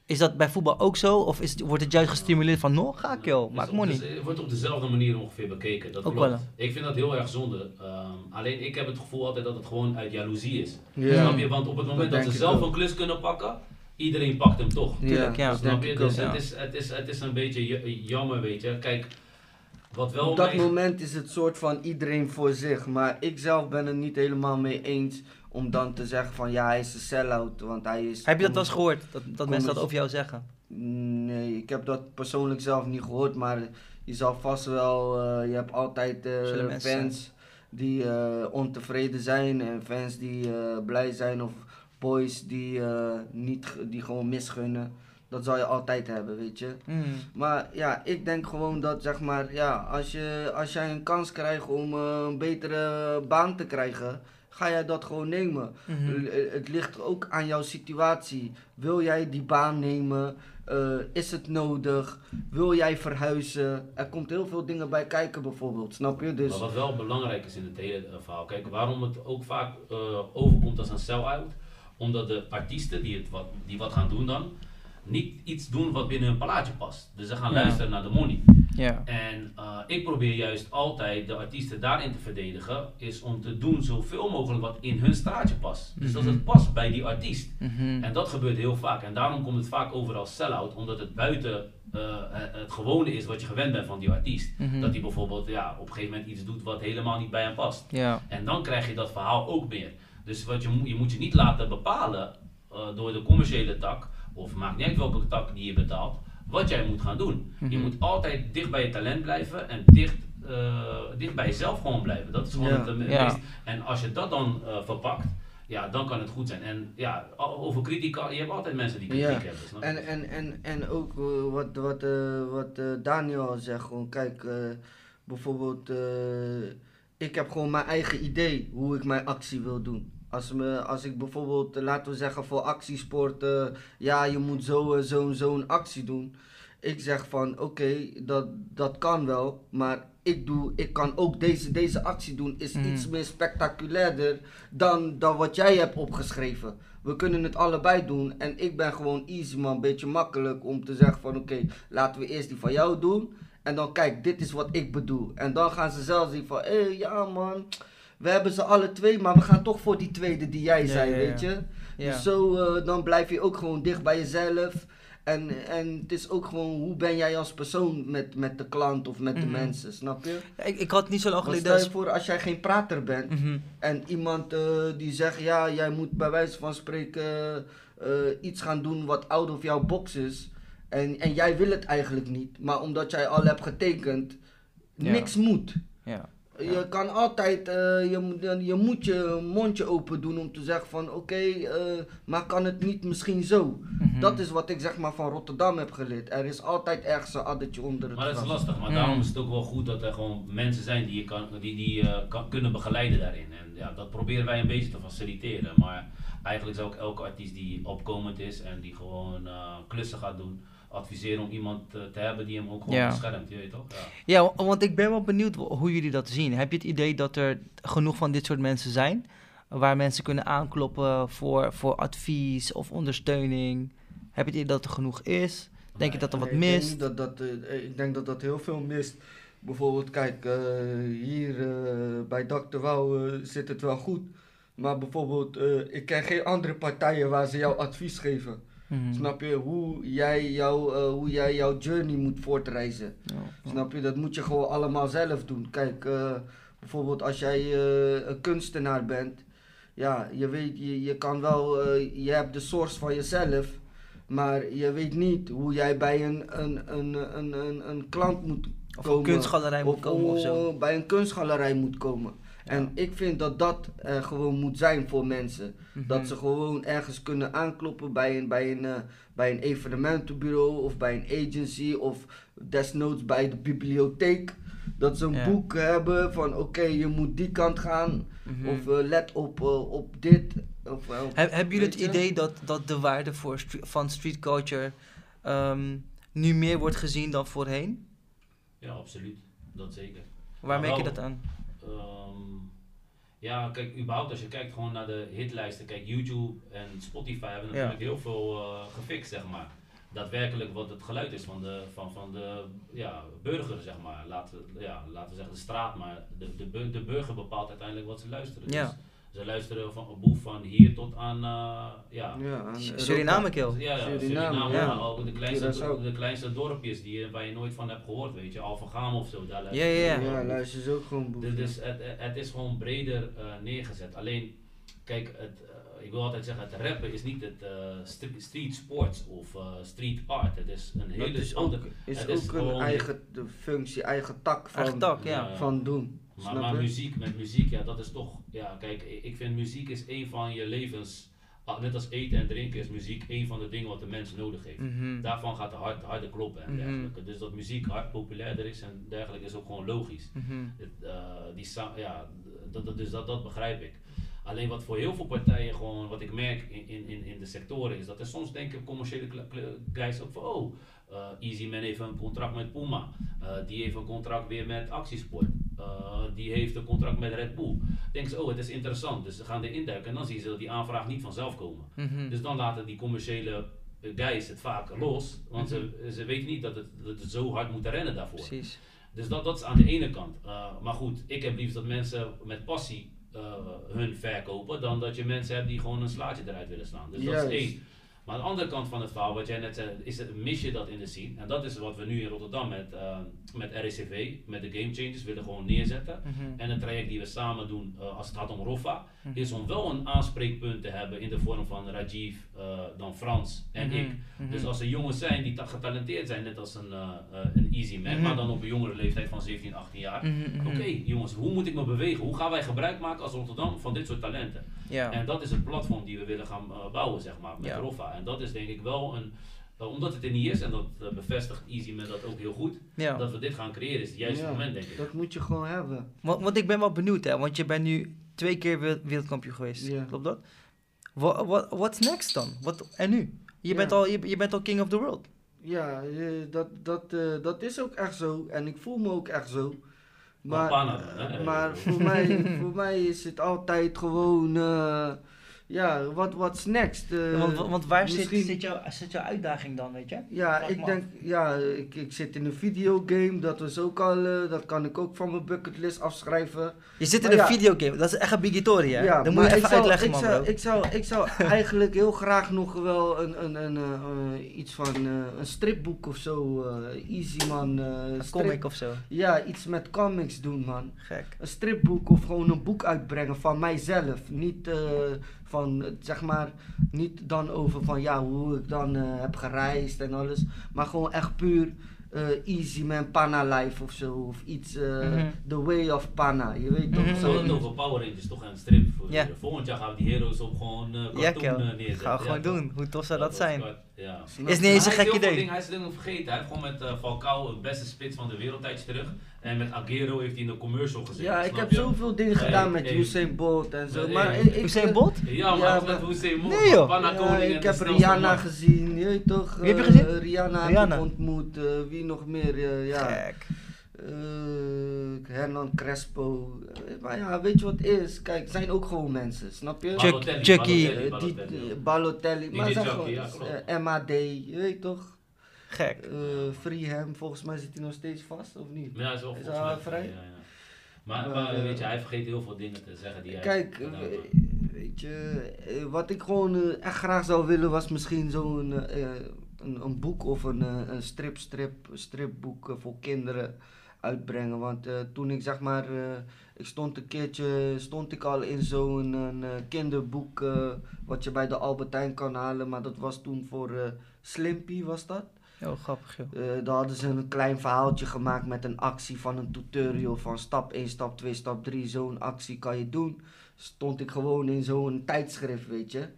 Is dat bij voetbal ook zo? Of is, wordt het juist gestimuleerd van, nog ga ik joh, maak money? Het wordt op dezelfde manier ongeveer bekeken. Dat ook klopt. Ik vind dat heel erg zonde. Um, alleen ik heb het gevoel altijd dat het gewoon uit jaloezie is. Ja. Snap je? Want op het moment dat, dat ze zelf een klus kunnen pakken, iedereen pakt hem toch. Tuurlijk, ja. Snap je? Dus het, is, het, is, het is een beetje jammer, weet je. Kijk, wat wel Op dat moment is het soort van iedereen voor zich. Maar ik zelf ben het niet helemaal mee eens om dan te zeggen van ja, hij is een sell-out. Want hij is. Heb je dat wel eens gehoord? Dat, dat mensen dat over jou zeggen? Nee, ik heb dat persoonlijk zelf niet gehoord. Maar je zal vast wel. Uh, je hebt altijd uh, fans die uh, ontevreden zijn en fans die blij zijn of boys die, niet, die gewoon misgunnen. Dat zal je altijd hebben, weet je. Mm. Maar ja, ik denk gewoon dat, zeg maar, ja, als, je, als jij een kans krijgt om een betere baan te krijgen, ga jij dat gewoon nemen. Mhm. Het ligt ook aan jouw situatie. Wil jij die baan nemen? Uh, is het nodig? Wil jij verhuizen? Er komt heel veel dingen bij kijken bijvoorbeeld, snap je? Dus... Maar wat wel belangrijk is in het hele verhaal, kijk, waarom het ook vaak uh, overkomt als een sell-out, omdat de artiesten die, het wat, die wat gaan doen dan, niet iets doen wat binnen hun plaatje past. Dus ze gaan luisteren naar de money. Ja. En uh, ik probeer juist altijd de artiesten daarin te verdedigen, is om te doen zoveel mogelijk wat in hun straatje past. Dus dat mhm. het past bij die artiest. Mhm. En dat gebeurt heel vaak. En daarom komt het vaak over als sell-out, omdat het buiten uh, het gewone is wat je gewend bent van die artiest. Mhm. Dat hij bijvoorbeeld ja, op een gegeven moment iets doet wat helemaal niet bij hem past. Ja. En dan krijg je dat verhaal ook meer. Dus wat je, je moet je niet laten bepalen uh, door de commerciële tak of maakt niet uit welke tak die je betaalt, wat jij moet gaan doen. Je mhm. moet altijd dicht bij je talent blijven en dicht, uh, dicht bij jezelf gewoon blijven. Dat is gewoon het meest. En als je dat dan uh, verpakt, ja, dan kan het goed zijn. En ja, over kritiek, je hebt altijd mensen die kritiek hebben. Snap en, en, en, en ook uh, wat, wat, uh, wat uh, Daniel al zegt, gewoon kijk, bijvoorbeeld, ik heb gewoon mijn eigen idee hoe ik mijn actie wil doen. Als, me, als ik bijvoorbeeld, laten we zeggen voor actiesporten, ja je moet zo zo'n zo'n actie doen. Ik zeg van oké, dat, dat kan wel, maar ik, doe, ik kan ook deze, deze actie doen, is mm. iets meer spectaculairder dan, dan wat jij hebt opgeschreven. We kunnen het allebei doen en ik ben gewoon easy man, een beetje makkelijk om te zeggen van oké, laten we eerst die van jou doen. En dan kijk, dit is wat ik bedoel. En dan gaan ze zelf zien van, hé hey, ja man, we hebben ze alle twee, maar we gaan toch voor die tweede die jij zei, weet je. Dus zo, uh, dan blijf je ook gewoon dicht bij jezelf. En, en het is ook gewoon, hoe ben jij als persoon met, met de klant of met de mhm. mensen, snap je? ik, ik had niet zo lang geleden... Stel je voor, als jij geen prater bent mhm. en iemand uh, die zegt, ja, jij moet bij wijze van spreken uh, iets gaan doen wat out of jouw box is. En, en jij wil het eigenlijk niet, maar omdat jij al hebt getekend, niks moet. Ja. Je kan altijd, uh, je, je moet je mondje open doen om te zeggen van oké, okay, uh, eh, maar kan het niet misschien zo? Mhm. Dat is wat ik zeg maar van Rotterdam heb geleerd. Er is altijd ergens een addertje onder het Maar dat is lastig, maar daarom is het ook wel goed dat er gewoon mensen zijn die je kan, die, die, uh, kan, kunnen begeleiden daarin. En ja, dat proberen wij een beetje te faciliteren. Maar eigenlijk zou ook elke artiest die opkomend is en die gewoon klussen gaat doen adviseren om iemand uh, te hebben die hem ook gewoon beschermt, je weet toch? Ja. ja, want ik ben wel benieuwd hoe jullie dat zien. Heb je het idee dat er genoeg van dit soort mensen zijn? Waar mensen kunnen aankloppen voor, voor advies of ondersteuning? Heb je het idee dat er genoeg is? Denk je dat er wat mist? Ik denk dat, dat, uh, ik denk dat dat heel veel mist. Bijvoorbeeld, kijk, uh, hier bij Dr. Wouw zit het wel goed. Maar bijvoorbeeld, ik ken geen andere partijen waar ze jou advies geven. Mhm. Snap je? Hoe jij, jou, uh, hoe jij jouw journey moet voortreizen. Snap je? Dat moet je gewoon allemaal zelf doen. Kijk, uh, bijvoorbeeld als jij uh, een kunstenaar bent. Ja, je weet, je, je kan wel, je hebt de source van jezelf. Maar je weet niet hoe jij bij een, een, een, een, een, een klant moet komen. Of een kunstgalerij moet komen of zo. Bij een kunstgalerij moet komen. En ik vind dat dat uh, gewoon moet zijn voor mensen. Dat Mhm. ze gewoon ergens kunnen aankloppen bij een, bij, een, eh, bij een evenementenbureau of bij een agency of desnoods bij de bibliotheek. Dat ze een Ja. boek hebben van oké, je moet die kant gaan. Mhm. Of eh, let op, eh, op dit. Of, eh, op- hebben jullie het idee dat, dat de waarde voor van street culture ehm, nu meer wordt gezien dan voorheen? Ja, absoluut. Dat zeker. Waar merk je wel- dat aan? Ehm, ja, kijk, überhaupt als je kijkt gewoon naar de hitlijsten, kijk, YouTube en Spotify hebben Ja. natuurlijk heel veel eh, gefixt, zeg maar. Daadwerkelijk wat het geluid is van de, van, van de ja, burger, zeg maar. Laten, we- ja, laten we zeggen de straat, maar de, de, de burger bepaalt uiteindelijk wat ze luisteren. Ja. Dus ze luisteren van boef van hier tot aan, eh, ja, Ja, aan. Suriname, kill. ja, ja, Suriname, Suriname, ja. maar ook de kleinste, Curaçao. de kleinste dorpjes die, je- waar je nooit van hebt gehoord, weet je, Alphen of zo. Daar Ja, ja, ja. Ja, luister ze ook gewoon boeken. dus dus het, het is gewoon breder eh, neergezet. Alleen, kijk, het, eh, ik wil altijd zeggen, het rappen is niet het eh, stre- street sports of eh, street art. Het is een hele is ook, andere... is het ook is een eigen functie, eigen tak van, Eigen tak, ja. Ja. van doen. Maar, muziek, met muziek, ja, dat is toch... Ja, kijk, ik vind muziek is een van je levens... ah, Net als eten en drinken is muziek een van de dingen wat de mens nodig heeft. Mhm. Daarvan gaat de hart harder kloppen en Mhm. dergelijke. Dus dat muziek hard populairder is en dergelijke is ook gewoon logisch. Mhm. Het, eh, die ja, dat, dat, dus dat, dat begrijp ik. Alleen wat voor heel veel partijen gewoon, wat ik merk in, in, in, de sectoren, is dat er soms denken commerciële guys ook van, oh, eh Easy Man heeft een contract met Puma, Eh, die heeft een contract weer met Actiesport, Eh, die heeft een contract met Red Bull. Denken ze, oh, het is interessant, dus ze gaan erin duiken en dan zien ze dat die aanvraag niet vanzelf komen. Mhm. Dus dan laten die commerciële guys het vaak los, want ze, ze weten niet dat het, dat het zo hard moeten rennen daarvoor. Precies. Dus dat, dat is aan de ene kant. Maar goed, ik heb liefst dat mensen met passie hun verkopen, dan dat je mensen hebt die gewoon een slaatje eruit willen slaan. Dus dat is één. Maar aan de andere kant van het verhaal, wat jij net zei, is het, mis je dat in de scene. En dat is wat we nu in Rotterdam met, uh, met RECV, met de Game Changers, willen gewoon neerzetten. Mhm. En het traject die we samen doen uh, als het gaat om Roffa, Mhm. is om wel een aanspreekpunt te hebben in de vorm van Rajiv, uh, dan Frans en Mhm. ik. Mhm. Dus als er jongens zijn die ta- getalenteerd zijn, net als een, uh, uh, een Easy Man, maar dan op een jongere leeftijd van 17, 18 jaar. Oké jongens, hoe moet ik me bewegen? Hoe gaan wij gebruik maken als Rotterdam van dit soort talenten? Ja. En dat is het platform die we willen gaan uh, bouwen, zeg maar, met. Roffa. En dat is denk ik wel een, uh, omdat het er niet is, en dat uh, bevestigt Easy Man dat ook heel goed, ja. dat we dit gaan creëren is het juiste Ja, moment, denk ik. Dat moet je gewoon hebben. Want, want ik ben wel benieuwd, hè, want je bent nu twee keer wereld- wereldkampioen geweest. Klopt dat? Wat what, what's next dan? Wat, en nu? Je, bent al, je, je bent al king of the world. Ja, eh, dat, dat, eh, dat is ook echt zo. En ik voel me ook echt zo. Maar maar voor, mij, <laughs> voor mij is het altijd gewoon... eh, ja, wat what's next? Eh, want, want- waar misschien- zit, zit, jouw, zit jouw uitdaging dan, weet je? Ja, Vraag ik denk, ja, ik, ik zit in een videogame, dat is ook al, eh, dat kan ik ook van mijn bucketlist afschrijven. Je zit in Maar een ja. videogame, dat is echt een bigitory, hè? Ja, Dan moet je even zou- uitleggen, ik man, zou, bro. Ik zou, ik zou <laughs> eigenlijk heel graag nog wel een, een, een, eh, iets van een stripboek of zo, easy man. een comic of zo. Ja, iets met comics doen man. Gek. Een stripboek of gewoon een boek uitbrengen van mijzelf. Niet van, zeg maar, niet dan over van ja, hoe ik dan eh, heb gereisd en alles. Maar gewoon echt puur eh, Easy Man Panna Life of zo. Of iets, eh, Mhm. The Way of Panna. Je weet toch? Mhm. We zo het over Power Rangers, toch een strip. Voor Ja. Volgend jaar gaan we die heroes op gewoon uh, Ja, cartoon eh, neerzetten. Ga gewoon Ja, doen. Hoe tof zou dat zijn? Ja. Is niet eens een hij gek idee. hij is dingen vergeten. Hij heeft gewoon met uh, Falcao het beste spits van de wereld tijdje terug. En met Agero heeft hij in de commercial gezeten. Ja, ik heb je? zoveel dingen Hey, gedaan met hey. Usain Bolt en zo. Maar hey. ik, ik, Usain Bolt? Ja, maar Ja, met maar- Hussein Bolt. Nee, joh. Ja, ik heb Rihanna man. gezien, je weet toch? Wie heb je eh, gezien? Rihanna, heb Rihanna. ik ontmoet, eh, wie nog meer, eh, ja. Gek. Hernan Crespo. Maar ja, weet je wat het is? Kijk, het zijn ook gewoon mensen, snap je? Chuck- Balotelli, Chucky. Balotelli, Balotelli. Balotelli, maar zeg Chucky, gewoon, eh, MAD, je weet toch? Gek. Eh Freeham, volgens mij zit hij nog steeds vast, of niet? Ja, hij is wel Is volgens hij mij vrij? Ja, ja. Maar, Maar, maar eh, weet je, hij vergeet heel veel dingen te zeggen die hij Kijk, eh, heeft. weet je, wat ik gewoon echt graag zou willen was misschien zo'n een, een boek of een, een strip, strip, stripboek voor kinderen uitbrengen. Want eh, toen ik zeg maar, eh, ik stond een keertje, stond ik al in zo'n een, eh, kinderboek eh, wat je bij de Albertijn kan halen. Maar dat was toen voor eh, Slimpy was dat. Oh, grappig joh. Uh, daar hadden ze een klein verhaaltje gemaakt met een actie van een tutorial van stap 1, stap 2, stap 3. Zo'n actie kan je doen. Stond ik gewoon in zo'n tijdschrift, weet je.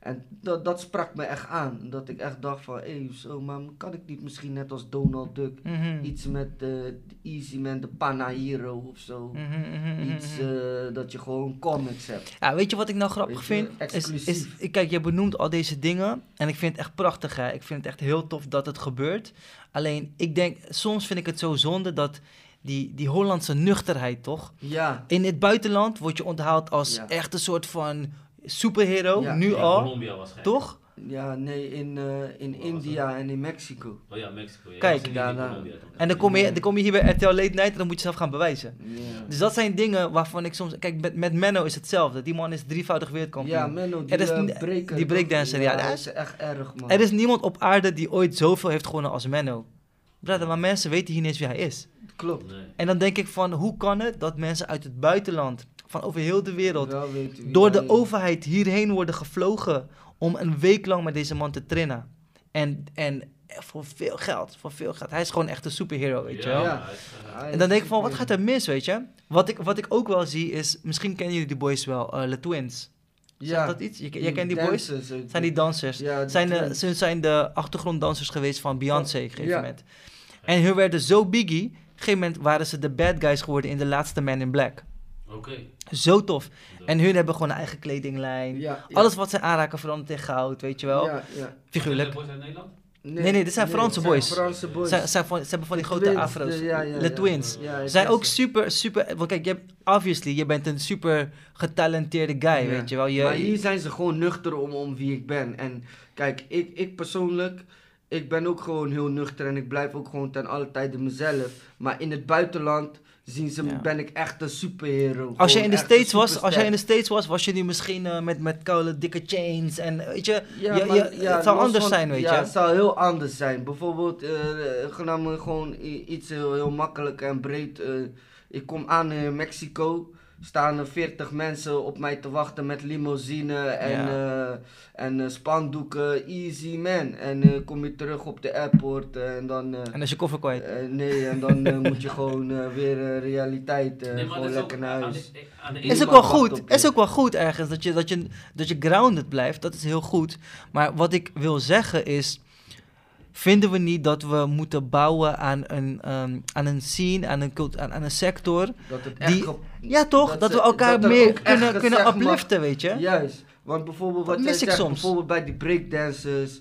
En dat, dat sprak me echt aan. Dat ik echt dacht van, hé, hey, zo, maar kan ik niet misschien net als Donald Duck Mhm. iets met de Easy Man, de Pana Hero of zo. Mhm, mhm, Iets eh, dat je gewoon comics hebt. Ja, weet je wat ik nou grappig je, vind? Is, is, exclusief. kijk, je benoemt al deze dingen en ik vind het echt prachtig. Hè? Ik vind het echt heel tof dat het gebeurt. Alleen, ik denk, soms vind ik het zo zonde dat die, die Hollandse nuchterheid, toch? Ja, In het buitenland word je onthaald als Ja. echt een soort van superhero, Ja. nu Ja, al, Colombia was gek. toch? ja, nee, in, eh, in India en in Mexico. Oh ja, Mexico. Ja, Kijk, daarna-. En dan kom, je, dan kom je hier bij RTL Late Night en dan moet je zelf gaan bewijzen. Dus dat zijn dingen waarvan ik soms... Kijk, met, met Menno is hetzelfde. Die man is drievoudig wereldkampioen. ja Menno, die, Er is eh, breaker, die breakdancer, ja, dat is echt erg, man. Er is niemand op aarde die ooit zoveel heeft gewonnen als Menno. Brother, maar mensen weten hier niet eens wie hij is. Klopt. Nee. En dan denk ik van, hoe kan het dat mensen uit het buitenland, van over heel de wereld, door de overheid hierheen worden gevlogen om een week lang met deze man te trainen. En, en voor veel geld, voor veel geld. Hij is gewoon echt een superhero, weet je wel. Ja. En dan denk ik van, wat gaat er mis, weet je? Wat ik, wat ik ook wel zie is, misschien kennen jullie die boys wel, eh Le Twins. Zegt Ja, dat iets? Je, jij kent die boys? dancers. Zijn die dansers? Ja, die zijn de, ze zijn de achtergronddansers geweest van Beyoncé op een gegeven Ja. moment. En hun werden zo biggie. Op een gegeven moment waren ze de bad guys geworden in de laatste Man in Black. Oké. Zo tof. En hun hebben gewoon een eigen kledinglijn. Ja, ja. Alles wat ze aanraken verandert in goud, weet je wel. Ja, ja. Figuurlijk. Zijn boys uit Nederland? Nee, nee, dit zijn Franse zijn boys. Franse boys. Ze, hebben van die grote Twins, afro's. de- ja, ja, ja. Twins. Ja, Zijn ook super, super... Want kijk, je hebt, obviously, je bent een super getalenteerde guy, Ja. weet je wel. Je, maar hier zijn ze gewoon nuchter om, om wie ik ben. En kijk, ik, ik persoonlijk, ik ben ook gewoon heel nuchter en ik blijf ook gewoon ten alle tijde mezelf. Maar in het buitenland zien ze, Ja. ben ik echt een superhero. Als je Gewoon in de States was, als jij in de States was, was je nu misschien eh, met, met koude dikke chains en weet je, Ja, je, je- ja, het zou anders van- zijn, weet ja, je. het zou heel anders zijn. Bijvoorbeeld, eh me gewoon iets heel, heel makkelijk en breed. eh, ik kom aan in Mexico, staan er 40 mensen op mij te wachten met limousine en, eh, en eh, spandoeken. Easy man. En eh, kom je terug op de airport en dan... eh, En dan is je koffer kwijt. eh, nee, en dan eh, <laughs> moet je gewoon eh, weer realiteit, eh, Nee, gewoon dat is ook lekker naar aan huis. de, aan de Is ook wel goed. Is ook wel goed ergens dat je, dat, je, dat je grounded blijft. Dat is heel goed. Maar wat ik wil zeggen is. Vinden we niet dat we moeten bouwen aan een, ehm, aan een scene, aan een, cult, aan, aan een sector? Dat het echt Die- op- Ja, toch? Dat, Dat we elkaar dat er meer kunnen, kunnen mag- upliften, weet je? Juist, want bijvoorbeeld wat mis ik zegt, soms. bijvoorbeeld bij die breakdancers,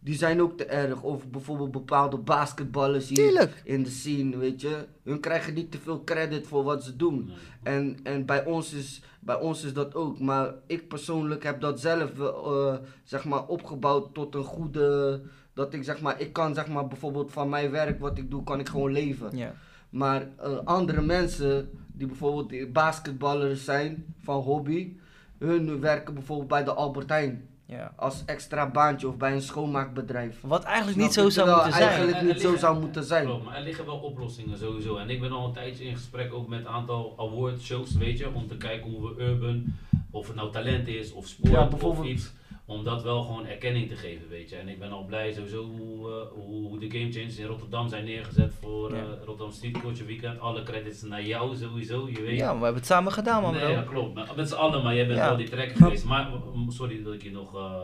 die zijn ook te erg. Of bijvoorbeeld bepaalde basketballers hier Tuurlijk. in de scene, weet je. Hun krijgen niet te veel credit voor wat ze doen. Nee. En, en bij, ons is, bij ons is dat ook. Maar ik persoonlijk heb dat zelf eh, zeg maar opgebouwd tot een goede... Dat ik zeg maar, ik kan zeg maar bijvoorbeeld van mijn werk wat ik doe, kan ik gewoon leven. Ja. Maar eh, andere mensen die bijvoorbeeld die basketballers zijn van hobby, hun werken bijvoorbeeld bij de Albert Heijn ja. als extra baantje of bij een schoonmaakbedrijf. Wat eigenlijk niet zo zou moeten zijn. Eigenlijk Er- niet zo liggen- zou moeten zijn. Klopt, maar er liggen wel oplossingen sowieso. En ik ben al een tijdje in gesprek ook met een aantal awardshows, weet je, om te kijken hoe we urban, of het nou talent is of sport Ja, of iets, om dat wel gewoon erkenning te geven, weet je. En ik ben al blij sowieso hoe, eh, hoe de Game Changers in Rotterdam zijn neergezet voor Ja. eh, Rotterdam Street Culture Weekend. Alle credits naar jou sowieso, je weet. Ja, maar we hebben het samen gedaan, man, nee, bro. ja, klopt. Maar Met z'n allen, maar jij bent Ja. wel die trekker geweest. Maar sorry dat ik je nog eh,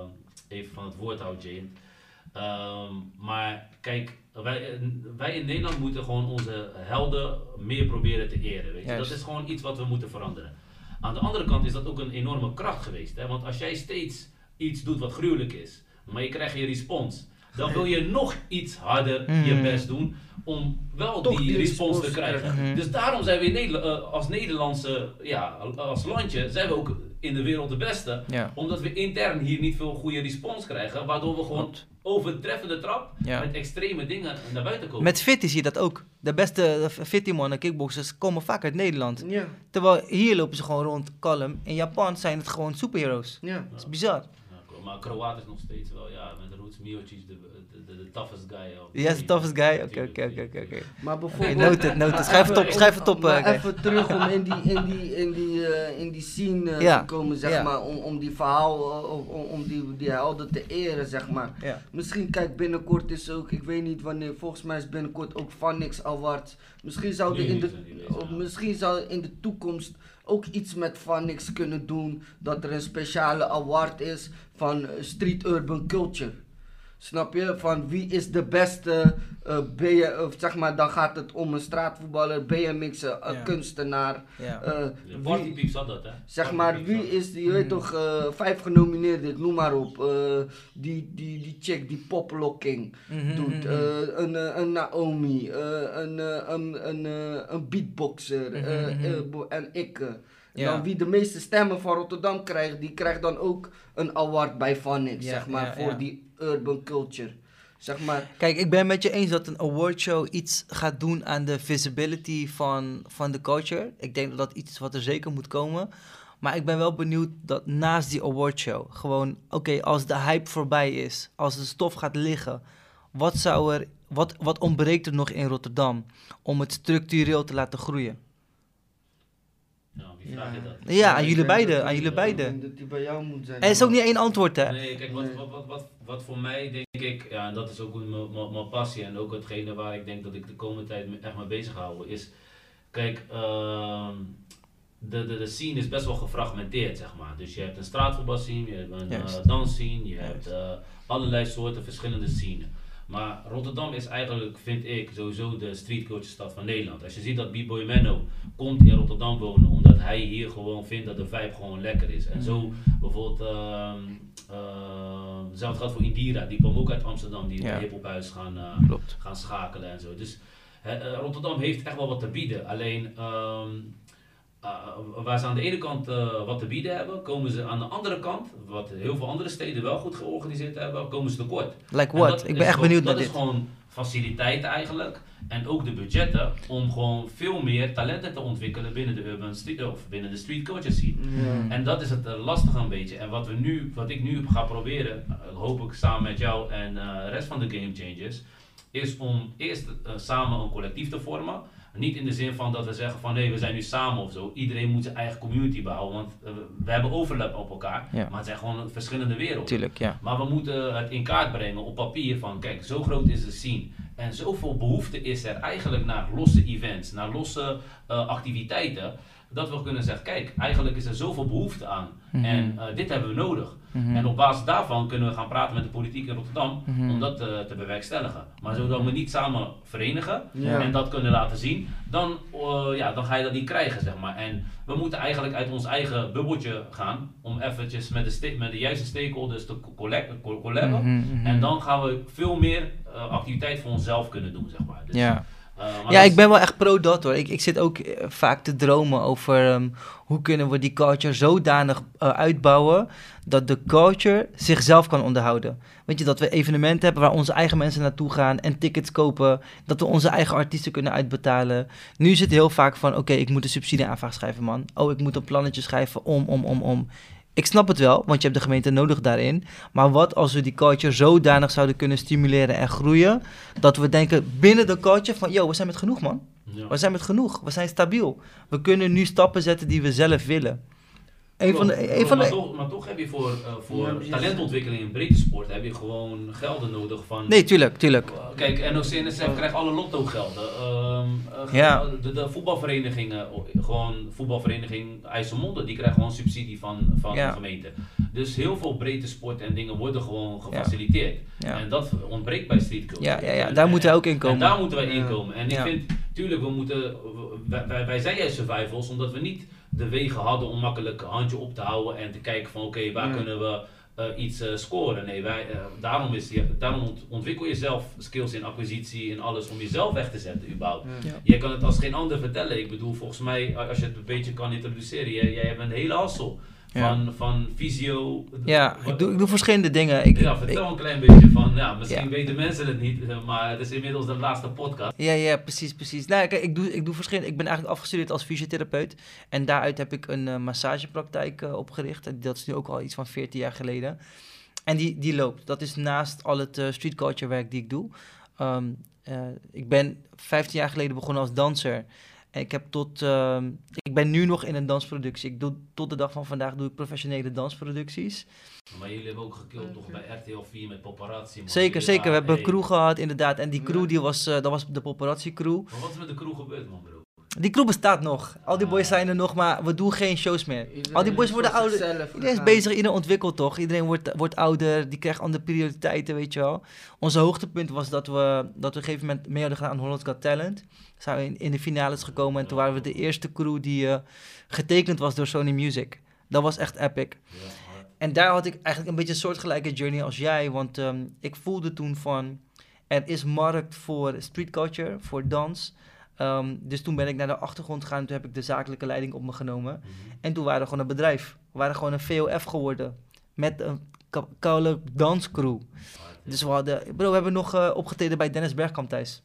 even van het woord houd, Jane. Ehm, maar kijk, wij, wij in Nederland moeten gewoon onze helden meer proberen te eren. Weet je? Juist. Dat is gewoon iets wat we moeten veranderen. Aan de andere kant is dat ook een enorme kracht geweest. Hè? Want als jij steeds iets doet wat gruwelijk is, maar je krijgt geen respons, dan wil je nog iets harder je Mhm. best doen om wel Toch die, die respons respons te krijgen. Mhm. Dus daarom zijn we in Nederland, eh, als Nederlandse, ja, als landje, zijn we ook in de wereld de beste. Ja. Omdat we intern hier niet veel goede respons krijgen, waardoor we gewoon overtreffende trap Ja. met extreme dingen naar buiten komen. Met Fitty zie je dat ook. De beste Fitty mannen, kickboxers, komen vaak uit Nederland. Ja, Terwijl hier lopen ze gewoon rond kalm. In Japan zijn het gewoon superheroes. ja. Dat is bizar. Ja. Maar Kroat is nog steeds wel, ja, met Roots Miocic de, de, de, de, toughest guy. Yes, the toughest guy? Oké, oké, oké, oké. Maar bijvoorbeeld... Note note Schrijf het op, schrijf het op. Uh, even terug om in die, in die, in die, uh, in die scene uh, ja. te komen, zeg ja. maar. Om, om die verhaal, om, om die, die helden te eren, zeg maar. Ja. Misschien, kijk, binnenkort is ook, ik weet niet wanneer, volgens mij is binnenkort ook Vanix Awards. Misschien zou, de in de, misschien zou in de toekomst ook iets met Vanix kunnen doen. Dat er een speciale award is van Street Urban Culture. Snap je? Van wie is de beste uh, B, of zeg maar, dan gaat het om een straatvoetballer, BMX, uh, ja. kunstenaar. Ja. Uh, wie, dat, hè? Zeg maar, wie is die, je weet mm. toch, vijf genomineerden, noem maar op. die, die, die chick die poplocking mm -hmm, doet. Mm -hmm. een, een Naomi, een, een, een, een beatboxer -hmm. en ik. Ja. Dan wie de meeste stemmen van Rotterdam krijgt, die krijgt dan ook een award bij Vanix, zeg maar, voor die urban culture. Zeg maar. Kijk, ik ben met je eens dat een awardshow iets gaat doen aan de visibility van, van de culture. Ik denk dat dat iets is wat er zeker moet komen. Maar ik ben wel benieuwd dat naast die awardshow, gewoon, oké, als de hype voorbij is, als de stof gaat liggen, wat zou er, wat, wat ontbreekt er nog in Rotterdam om het structureel te laten groeien? Wie vraag je dat? Ja, aan jullie beiden. Aan jullie beiden. Dat die bij jou moet zijn. Er is ook niet één antwoord, hè? Nee, kijk, wat, wat, wat, wat, wat voor mij denk ik, ja, en dat is ook mijn passie en ook hetgene waar ik denk dat ik de komende tijd echt mee bezig hou, is, kijk, uh, de, de, de scene is best wel gefragmenteerd, zeg maar. Dus je hebt een straatvoetbalscene, je hebt een uh, dansscene, je hebt uh, allerlei soorten verschillende scenes. Maar Rotterdam is eigenlijk, vind ik, sowieso de streetculture-stad van Nederland. Als je ziet dat B-Boy Menno komt in Rotterdam wonen, omdat hij hier gewoon vindt dat de vibe gewoon lekker is. En zo mm. bijvoorbeeld, uh, uh, hetzelfde geldt voor Indira, die kwam ook uit Amsterdam, die ja. in hiphophuis gaan, uh, gaan schakelen en zo. Dus uh, Rotterdam heeft echt wel wat te bieden. Alleen ehm, uh, waar ze aan de ene kant uh, wat te bieden hebben, komen ze aan de andere kant, wat heel veel andere steden wel goed georganiseerd hebben, komen ze tekort. Like what? Ik ben echt benieuwd naar dit. Dat is gewoon faciliteiten eigenlijk en ook de budgetten om gewoon veel meer talenten te ontwikkelen binnen de urban street of binnen de street culture scene. Mm. En dat is het uh, lastige een beetje. En wat we nu, wat ik nu ga proberen, hoop ik samen met jou en de rest van de Game Changers, is om eerst samen een collectief te vormen niet in de zin van dat we zeggen van nee, we zijn nu samen of zo. Iedereen moet zijn eigen community bouwen, want uh, we hebben overlap op elkaar. Maar het zijn gewoon verschillende werelden. Tuurlijk, ja. Maar we moeten het in kaart brengen op papier van kijk, zo groot is de scene. En zoveel behoefte is er eigenlijk naar losse events, naar losse uh, activiteiten. Dat we kunnen zeggen, kijk, eigenlijk is er zoveel behoefte aan. Mm -hmm. En uh, dit hebben we nodig. Mm -hmm. En op basis daarvan kunnen we gaan praten met de politiek in Rotterdam mm -hmm. om dat uh, te bewerkstelligen. Maar zodat we niet samen verenigen ja. en dat kunnen laten zien, dan, uh, ja, dan ga je dat niet krijgen, zeg maar. En we moeten eigenlijk uit ons eigen bubbeltje gaan om eventjes met de, met de juiste stakeholders te collaben. En dan gaan we veel meer uh, activiteit voor onszelf kunnen doen, zeg maar. Dus, ja. Uh, ja, ik ben wel echt pro dat hoor. Ik, ik zit ook uh, vaak te dromen over um, hoe kunnen we die culture zodanig uh, uitbouwen dat de culture zichzelf kan onderhouden. Weet je, dat we evenementen hebben waar onze eigen mensen naartoe gaan en tickets kopen, dat we onze eigen artiesten kunnen uitbetalen. Nu zit heel vaak van, oké, okay, ik moet een subsidieaanvraag schrijven man. Oh, ik moet een plannetje schrijven om, om, om, om. Ik snap het wel, want je hebt de gemeente nodig daarin. Maar wat als we die culture zodanig zouden kunnen stimuleren en groeien, dat we denken binnen de culture van, yo, we zijn met genoeg man. Ja. We zijn met genoeg, we zijn stabiel. We kunnen nu stappen zetten die we zelf willen. Een van de, een van de, maar, toch, maar toch heb je voor, uh, voor ja, talentontwikkeling in breedte sport heb je gewoon gelden nodig van... Nee, tuurlijk, tuurlijk. Uh, kijk, NOC en NSF krijgt alle lotto gelden. Uh, ja. de, de voetbalverenigingen, gewoon voetbalvereniging IJsselmonde, die krijgt gewoon subsidie van, van ja. de gemeente. Dus heel veel breedte sport en dingen worden gewoon gefaciliteerd. Ja. En dat ontbreekt bij street culture. Ja, ja, ja. daar en, moeten we ook in komen. En daar moeten wij in komen. En ik vind, tuurlijk, we moeten, wij, wij, wij zijn juist survivals, omdat we niet de wegen hadden om makkelijk handje op te houden en te kijken van oké, okay, waar ja. kunnen we uh, iets uh, scoren. Nee, wij, uh, daarom, is die, daarom ont ontwikkel je zelf skills in acquisitie en alles om jezelf weg te zetten überhaupt. Ja. Je kan het als geen ander vertellen. Ik bedoel, volgens mij, als je het een beetje kan introduceren, jij, jij hebt een hele hassel. Van, van fysio. Ja, ik doe, ik doe verschillende dingen. Ik, ja, vertel ik, een klein beetje van, ja, misschien weten mensen het niet, maar het is inmiddels de laatste podcast. Ja, ja, precies, precies. Nou, kijk, ik doe, ik doe verschillende. Ik ben eigenlijk afgestudeerd als fysiotherapeut. En daaruit heb ik een uh, massagepraktijk uh, opgericht. En dat is nu ook al iets van 14 jaar geleden. En die, die loopt. Dat is naast al het uh, street culture werk die ik doe. Ehm, ik ben 15 jaar geleden begonnen als danser. En ik heb tot. Ehm, ik ben nu nog in een dansproductie. Ik doe tot de dag van vandaag doe ik professionele dansproducties. Maar jullie hebben ook gekild toch bij RTL 4 met paparazzi. Zeker, zeker. We hebben een crew gehad, inderdaad. En die crew die was, uh, dat was de paparazzi crew. Maar wat is met de crew gebeurd, man, bro? Die crew bestaat nog. Al die boys zijn er nog, maar we doen geen shows meer. Al die boys worden ouder. Iedereen is bezig, iedereen ontwikkelt toch. Iedereen wordt, wordt ouder, die krijgt andere prioriteiten, weet je wel. Onze hoogtepunt was dat we, dat we op een gegeven moment mee hadden gedaan aan Holland Got Talent. Zijn we in, in de finales gekomen en toen waren we de eerste crew die uh, getekend was door Sony Music. Dat was echt epic. En daar had ik eigenlijk een beetje een soortgelijke journey als jij, want um, ik voelde toen van, er is markt voor street culture, voor dans. Um, dus toen ben ik naar de achtergrond gegaan. Toen heb ik de zakelijke leiding op me genomen. Mm -hmm. En toen waren we gewoon een bedrijf. We waren gewoon een VOF geworden. Met een koude danscrew. Dus we hadden... Bro, we hebben nog uh, opgetreden bij Dennis Bergkamp thuis.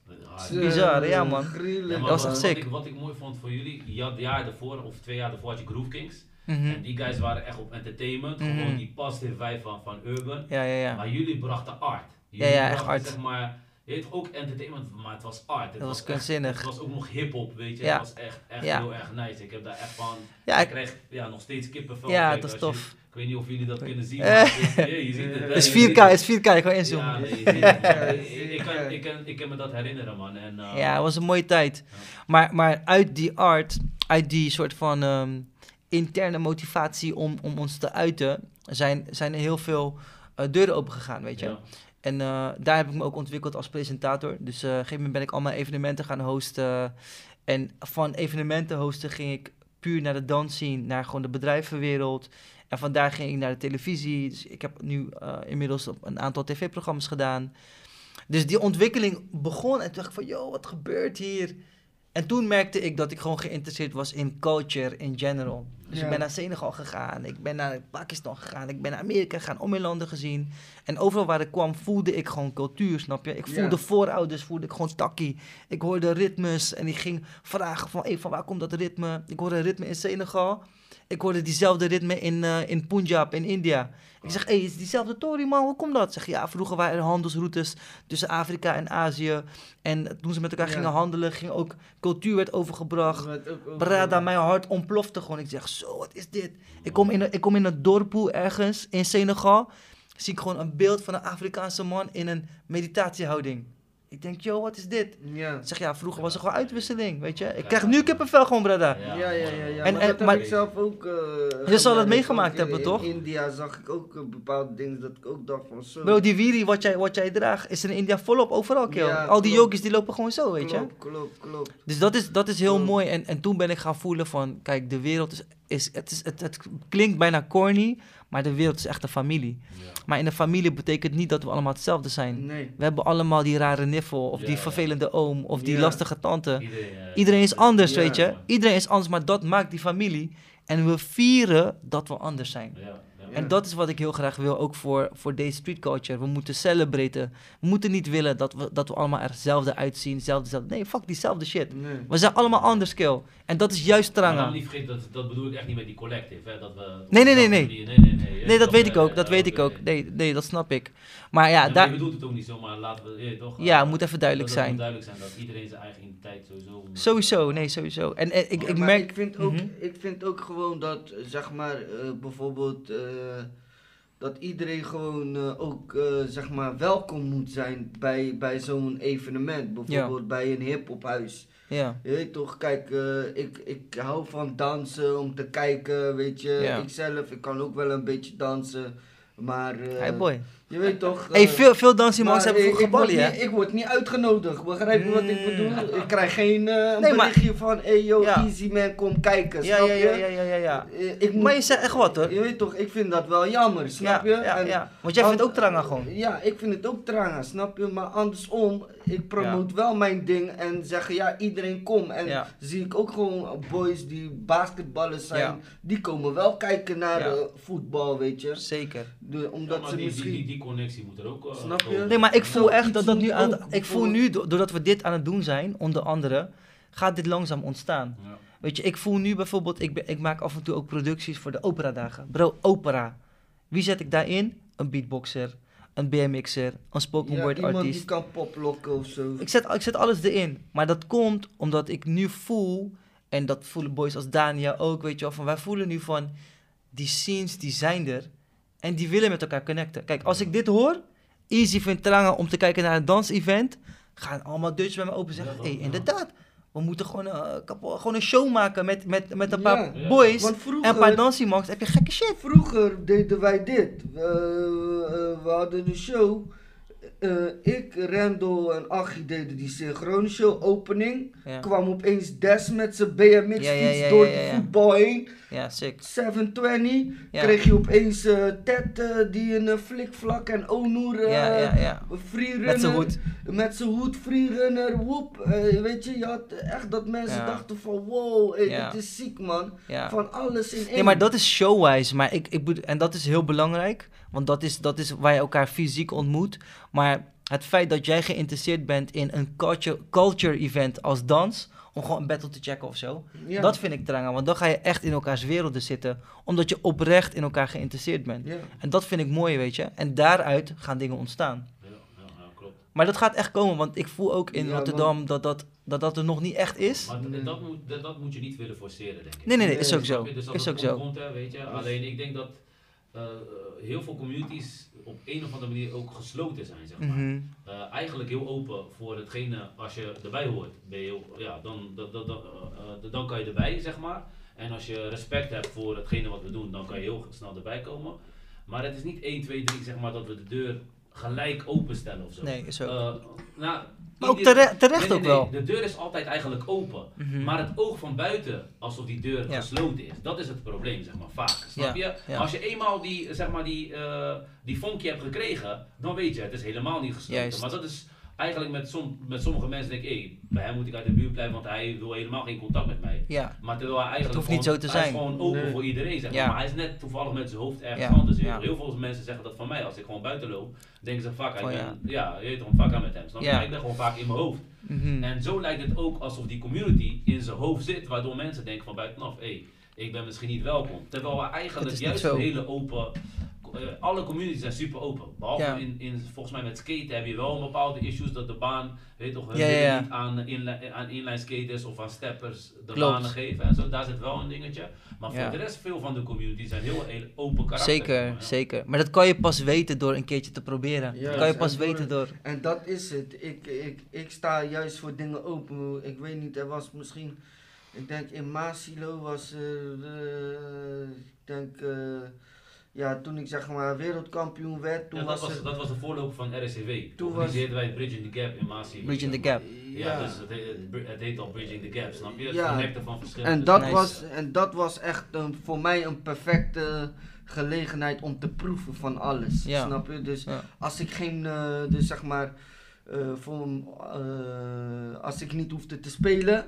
Bizar, ja man. Ja, dat was echt sick. Wat ik, wat ik mooi vond voor jullie, je had jaar daarvoor, of twee jaar daarvoor had je Groove Kings. Mm -hmm. En die guys waren echt op entertainment. Mm -hmm. Gewoon die positive vibe van, van Urban. Ja, ja, ja. Maar jullie brachten art. Jullie ja, ja, echt art. Zeg maar, je heeft ook entertainment, maar het was art. Het dat was kunstzinnig. Het was ook nog hip-hop, weet je. Ja. Het was echt, echt ja. heel erg nice. Ik heb daar echt van. Ja, ik krijg ja, nog steeds kippenvel. Ja, dat is tof. Je, ik weet niet of jullie dat <laughs> kunnen zien. Maar <laughs> het is, je ziet het. Is 4K, het is 4K, ik ga inzoomen. Ja, nee, <laughs> ik, ik, kan, ik, kan, ik kan me dat herinneren, man. En, uh, ja, het was een mooie tijd. Maar, maar uit die art, uit die soort van um, interne motivatie om, om ons te uiten, zijn, zijn er heel veel uh, deuren open gegaan, weet je. En uh, daar heb ik me ook ontwikkeld als presentator. Dus uh, op een gegeven moment ben ik allemaal evenementen gaan hosten. En van evenementen hosten ging ik puur naar de dansscene, naar gewoon de bedrijvenwereld. En vandaar ging ik naar de televisie. Dus ik heb nu uh, inmiddels een aantal tv-programma's gedaan. Dus die ontwikkeling begon en toen dacht ik van, yo, wat gebeurt hier? En toen merkte ik dat ik gewoon geïnteresseerd was in culture in general. Dus ja. ik ben naar Senegal gegaan, ik ben naar Pakistan gegaan, ik ben naar Amerika gegaan, om mijn landen gezien. En overal waar ik kwam voelde ik gewoon cultuur, snap je? Ik voelde ja. voorouders, voelde ik gewoon takkie. Ik hoorde ritmes en ik ging vragen van, hey, van waar komt dat ritme? Ik hoorde een ritme in Senegal. Ik hoorde diezelfde ritme in, uh, in Punjab, in India. Ik zeg, hé, hey, is diezelfde Tory, man, hoe komt dat? Zeg, ja, vroeger waren er handelsroutes tussen Afrika en Azië. En toen ze met elkaar ja. gingen handelen, ging ook cultuur werd overgebracht. Brada, mijn hart ontplofte gewoon. Ik zeg, zo, wat is dit? Ik kom in een, ik kom in een dorpoel ergens in Senegal. Zie ik gewoon een beeld van een Afrikaanse man in een meditatiehouding. Ik denk, yo, wat is dit? Ja. Zeg ja, vroeger was er gewoon uitwisseling, weet je. Ik krijg nu kippenvel gewoon, brada. Ja, ja, ja. ja. En, maar en, dat maar, heb ik zelf ook... Uh, je zal het meegemaakt hebben, toch? In India zag ik ook uh, bepaalde dingen dat ik ook dacht van zo. Bro, die wiri wat jij, wat jij draagt, is in India volop overal, kill. Ja, Al die yogis die lopen gewoon zo, weet je. Klopt, klopt, klopt. Dus dat is, dat is heel klopt. mooi. En, en toen ben ik gaan voelen van, kijk, de wereld is... is, het, is het, het klinkt bijna corny, maar de wereld is echt een familie. Ja. Maar in een familie betekent niet dat we allemaal hetzelfde zijn. Nee. We hebben allemaal die rare niffel, of ja, die vervelende oom, of die Ja. lastige tante. Iedereen, uh, Iedereen is anders, Ja, weet je. Iedereen is anders, maar dat maakt die familie. En we vieren dat we anders zijn. Ja. En dat is wat ik heel graag wil, ook voor, voor deze street culture. We moeten celebraten. We moeten niet willen dat we, dat we allemaal er hetzelfde uitzien. Hetzelfde. Nee, fuck diezelfde shit. Nee. We zijn allemaal anders, kill. En dat is juist vergeten, dat, dat bedoel ik echt niet met die collective, hè, dat we... Nee, nee, nee, nee. Nee, nee, nee. nee, Nee, dat weet ik ook. Dat weet ik ook. Nee, nee, dat snap ik. Maar ja, daar... Je bedoelt het ook niet zo, maar laten we, toch? Ja, eh, moet even duidelijk dat het zijn. moet duidelijk zijn dat iedereen zijn eigen identiteit sowieso... moet- Sowieso, nee, sowieso. En, ik, ik maar merk... Ik vind, ook, Mhm. ik vind ook gewoon dat, zeg maar, eh, bijvoorbeeld, eh, dat iedereen gewoon eh, ook, eh, zeg maar, welkom moet zijn bij, bij zo'n evenement. Bijvoorbeeld bij een hip-hophuis. Ja, Je weet toch, kijk, eh, ik, ik hou van dansen, om te kijken, weet je. Ja. Ik zelf, ik kan ook wel een beetje dansen. Maar, eh, hey boy. Je weet toch... Hey, eh, veel, veel dansieman's hebben ik- vroeger ik, word ballen, niet, hè? ik word niet uitgenodigd, begrijp je wat ik Mm. bedoel? Ik krijg geen eh Nee, maar- berichtje van, hey yo, Ja. easy man, kom kijken, Ja, snap ja, je? ja, ja, ja, ja, ja. Eh, ik moet- Maar je zegt echt wat, hoor. Je weet toch, ik vind dat wel jammer, snap Ja, je? ja, En ja. Want jij vindt ook Tranga gewoon. Ja, ik vind het ook tranga, snap je? Maar andersom, ik promoot wel mijn ding en zeggen ja, iedereen kom. En Ja. zie ik ook gewoon boys die basketballers zijn, Ja. die komen wel kijken naar Ja. eh, voetbal, weet je? Zeker. Omdat ze die, misschien... die, connectie moet er ook... eh, Snap je? komen. Nee, maar ik voel echt dat dat nu aan... ook Ik voel nu, do- doordat we dit aan het doen zijn, onder andere, gaat dit langzaam ontstaan. Ja. Weet je, ik voel nu bijvoorbeeld, ik, ben, ik maak af en toe ook producties voor de operadagen. Bro, opera. Wie zet ik daarin? een beatboxer, een BMX'er, een spoken Ja, word iemand artiest. die kan poplokken of zo. Ik zet, ik zet alles erin. Maar dat komt omdat ik nu voel, en dat voelen boys als Dania ook, weet je wel, van wij voelen nu van, die scenes die zijn er en die willen met elkaar connecten. Kijk, als ik dit hoor, Easy vindt trangen om te kijken naar een dansevent, gaan allemaal Dutch bij me open zeggen, hé, hey, ja. inderdaad, we moeten gewoon, eh, gewoon een show maken met, met, met een paar Ja. boys Want en vroeger, een paar dansiemangs, heb je gekke shit. vroeger deden wij dit. We, eh, we hadden een show. Eh, ik, Randall en Achie deden die synchrone show opening. Ja, Kwam opeens Des met zijn BMX Ja, ja, fiets ja, door de voetbal heen. ja sick. 720. Ja. Kreeg je opeens eh, Ted eh, die een flikvlak en Onur Ja, ja, ja. freerunner. Met zijn hoed. Met zijn hoed, freerunner, woep. Weet je, je had echt dat mensen dachten van wow, hey, dit is ziek man. Van alles in één. Nee, maar dat is showwise. Maar ik, ik en dat is heel belangrijk. Want dat is, dat is waar je elkaar fysiek ontmoet. Maar het feit dat jij geïnteresseerd bent in een culture, culture event als dans. Om gewoon een battle te checken of zo. Ja. Dat vind ik trangen. Want dan ga je echt in elkaars werelden zitten. Omdat je oprecht in elkaar geïnteresseerd bent. Ja. En dat vind ik mooi, weet je. En daaruit gaan dingen ontstaan. Ja, klopt. Maar dat gaat echt komen. Want ik voel ook in Ja, Rotterdam dat, dat, dat dat er nog niet echt is. Maar dat moet, dat, dat moet je niet willen forceren, denk ik. Nee, nee, nee. Nee, Is ook zo. Dus als Is het ook zo. komt, hè, weet je. Alleen ik denk dat eh, heel veel communities op een of andere manier ook gesloten zijn, zeg maar. Mhm. Eh, eigenlijk heel open voor hetgene, als je erbij hoort, ben je heel, ja, dan, dan, dan, eh, dan kan je erbij, zeg maar. En als je respect hebt voor hetgene wat we doen, dan kan je heel snel erbij komen. Maar het is niet 1, 2, 3, zeg maar, dat we de deur gelijk openstellen of zo. Nee, is ook. Nou, Maar ook tere- terecht Nee, nee, ook wel. De deur is altijd eigenlijk open. Mhm. Maar het oog van buiten, alsof die deur Ja. gesloten is, dat is het probleem, zeg maar, vaak. Snap Ja, je? ja. Als je eenmaal die, zeg maar, die, eh, die vonkje hebt gekregen, dan weet je, het is helemaal niet gesloten. Juist. Maar dat is eigenlijk met, som, met sommige mensen denk ik, hé, bij hem moet ik uit de buurt blijven, want hij wil helemaal geen contact met mij. Ja. Maar terwijl hij eigenlijk hoeft niet gewoon- zo te hij zijn. is gewoon open Nee. voor iedereen, zeg maar. Ja. Maar hij is net toevallig met zijn hoofd ergens Ja, anders. ja. Heel veel mensen zeggen dat van mij, als ik gewoon buiten loop, denken ze, ik Van, ben, ja, je weet toch, fuck aan met hem. Snap je? Ik ben gewoon vaak in mijn hoofd. Mhm. En zo lijkt het ook alsof die community in zijn hoofd zit, waardoor mensen denken van buitenaf, hé, ik ben misschien niet welkom. Terwijl we eigenlijk juist een hele open, alle communities zijn super open. Behalve Ja. in, in, volgens mij met skaten heb je wel een bepaalde issues dat de baan, weet toch, hun Ja, ja, willen ja. niet aan, inline, aan inline skaters of aan steppers de Klopt. banen geven en zo. Daar zit wel een dingetje. Maar Ja. voor de rest, veel van de community zijn heel, heel open karakter. Zeker, maar, ja. zeker. Maar dat kan je pas weten door een keertje te proberen. Dat kan je pas door- weten door... En dat is het. Ik, ik, ik sta juist voor dingen open. Ik weet niet, er was misschien. Ik denk in Maasilo was er. eh, ik denk. eh, ja, toen ik zeg maar wereldkampioen werd, toen Ja, dat, was, was, dat was de voorloper van RSCW. Toen organiseerden wij Bridging the Gap in Maasai. Bridging the Gap. Ja, dus het heet, het heet al Bridging the Gap, snap je? Het Ja. connecten van verschillende... En dat, Nice. was, en dat was echt een, voor mij een perfecte gelegenheid om te proeven van alles. Ja. Snap je? Dus Ja. als ik geen, eh, dus zeg maar, eh, voor, eh, als ik niet hoefde te spelen,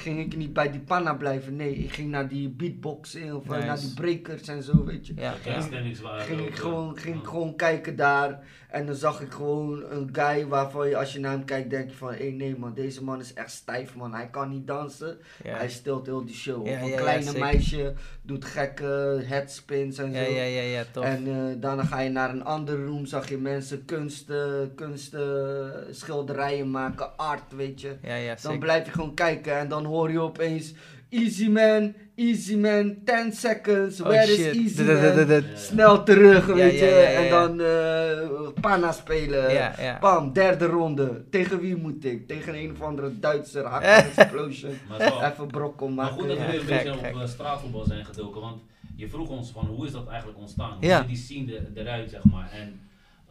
ging ik niet bij die panna blijven. Nee, ik ging naar die beatboxing of eh, Nice. naar die breakers en zo, weet je. Ja, Ja, Ging ik, gewoon, ging ik Ja. gewoon kijken daar en dan zag ik gewoon een guy waarvan je als je naar hem kijkt denk je van hé nee man, deze man is echt stijf man, hij kan niet dansen. Ja. Hij stilt heel die show. Ja, of een kleine meisje doet gekke headspins en zo. ja, ja, ja, tof. En eh, daarna ga je naar een andere room, zag je mensen kunsten, kunsten schilderijen maken, art, weet je. ja, ja, Dan blijf je gewoon kijken en dan hoor je opeens Easy man, easy man, 10 seconds, Oh, where is easy man? Snel terug, Ja, weet ja, je. ja, ja, En ja. dan eh panna spelen. Ja, ja. Bam, derde ronde. Tegen wie moet ik? Tegen een of andere Duitser, Hack <laughs> Explosion. Maar Even brokkel Maar maken. goed dat we Ja, weer een gek, beetje gek. op eh, straatvoetbal zijn gedoken, want je vroeg ons van hoe is dat eigenlijk ontstaan? Hoe Ja. ziet die scene er- eruit, zeg maar? En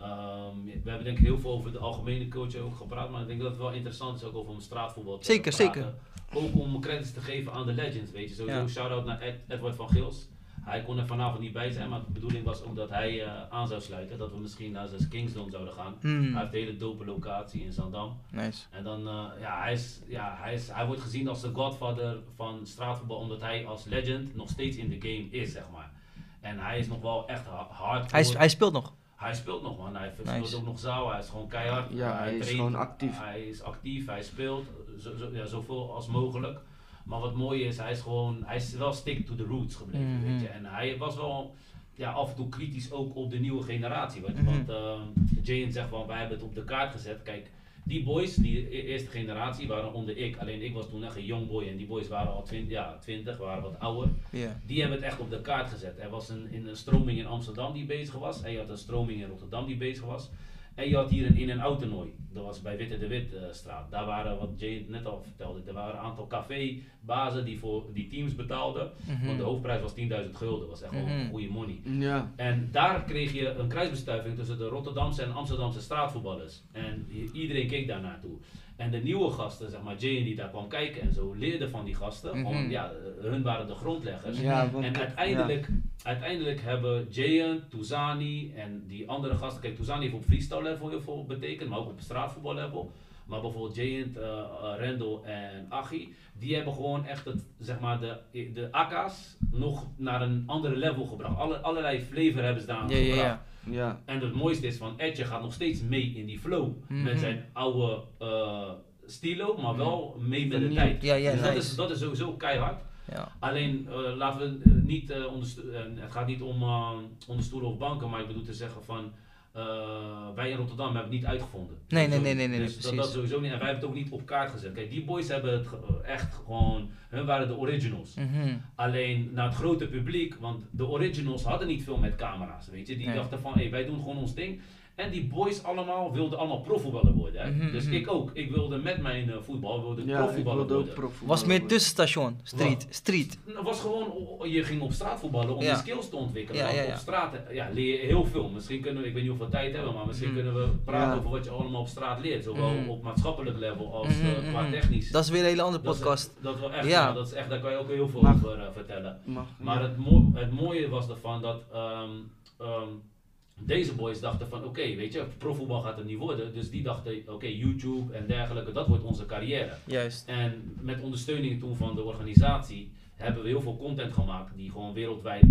ehm, we hebben denk ik heel veel over de algemene coach ook gepraat, maar ik denk dat het wel interessant is ook over om straatvoetbal te Zeker, praten. zeker. Ook om credits te geven aan de legends, weet je. Sowieso Ja. shout-out naar Ed- Edward van Gils. Hij kon er vanavond niet bij zijn, maar de bedoeling was ook dat hij eh, aan zou sluiten. Dat we misschien naar zijn Kingsdom zouden gaan. Hmm, Hij heeft een hele dope locatie in Zandam. Nice. En dan, eh, ja, hij, is, ja hij, is, hij wordt gezien als de godfather van straatvoetbal, omdat hij als legend nog steeds in de game is, zeg maar. En hij is nog wel echt ha- hard. Hij, hij speelt nog. Hij speelt nog, man. Hij speelt Nice. ook nog zaal. Hij is gewoon keihard. Ja, hij is gewoon actief. Hij is actief, hij speelt zo, zo, ja, zoveel als mogelijk. Maar wat mooi is, hij is gewoon, hij is wel stick to the roots gebleven, Mhm. weet je. En hij was wel, ja, af en toe kritisch ook op de nieuwe generatie. Want, Mhm. want Jane zegt van, wij hebben het op de kaart gezet. Kijk, die boys, die e- eerste generatie, waren onder ik. Alleen ik was toen echt een young boy en die boys waren al 20, ja, 20 waren wat ouder. Die hebben het echt op de kaart gezet. Er was een, in een stroming in Amsterdam die bezig was. En je had een stroming in Rotterdam die bezig was. En je had hier een in- en out toernooi. Dat was bij Witte de Wit eh, straat. Daar waren, wat Jay net al vertelde, er waren een aantal cafébazen die voor die teams betaalden. Mhm. Want de hoofdprijs was 10.000 gulden. Dat was echt wel Mhm. goede money. Ja. En daar kreeg je een kruisbestuiving tussen de Rotterdamse en Amsterdamse straatvoetballers. En iedereen keek daar naartoe. En de nieuwe gasten, zeg maar Jay die daar kwam kijken en zo, leerden van die gasten. Mhm. Want ja, eh, hun waren de grondleggers. Ja, En uiteindelijk, uiteindelijk hebben Jayan, Touzani en die andere gasten. Kijk, Touzani heeft op freestyle level heel veel betekend, maar ook op straatvoetbal level. Maar bijvoorbeeld Jayan, uh, Rendel en Achi, die hebben gewoon echt het, zeg maar, de, de AK's nog naar een andere level gebracht. Alle, allerlei flavor hebben ze daar ja, gebracht. Ja. En het mooiste is van Edge gaat nog steeds mee in die flow. Mhm. Met zijn oude eh, stilo, maar wel mee met de tijd. Ja, ja, dus dat, is, dat is sowieso keihard. Ja. Alleen eh, laten we eh, niet uh, onder, het gaat niet om onder stoelen of banken, maar ik bedoel te zeggen van uh, wij in Rotterdam hebben het niet uitgevonden. Nee, nee, nee, nee, nee, dus nee, dat, sowieso niet. En wij hebben het ook niet op kaart gezet. Kijk, die boys hebben het ge- echt gewoon, hun waren de originals. Mhm. Alleen naar het grote publiek, want de originals hadden niet veel met camera's, weet je. Die Nee. dachten van, hé, wij doen gewoon ons ding. En die boys allemaal wilden allemaal profvoetballer worden. Hè? Mhm, dus mhm. ik ook. Ik wilde met mijn eh, voetbal, wilde Ja, profvoetballer worden. profvoetballer Was meer tussenstation, street, street. Het was gewoon, je ging op straat voetballen om Ja. je skills te ontwikkelen. Ja, Want ja, ja. Op straat eh, ja, leer je heel veel. Misschien kunnen we, ik weet niet we tijd hebben, maar misschien Mhm. kunnen we praten Ja. over wat je allemaal op straat leert. Zowel op maatschappelijk level als eh, qua technisch. Dat is weer een hele andere Dat is- podcast. Dat, wel echt, Ja. dat is echt, daar kan je ook heel veel over vertellen. Mag, Maar ja. het, mo- het mooie was ervan dat ehm, ehm, deze boys dachten van oké, weet je, profvoetbal gaat het niet worden. Dus die dachten, oké, YouTube en dergelijke, dat wordt onze carrière. Juist. En met ondersteuning toen van de organisatie hebben we heel veel content gemaakt die gewoon wereldwijd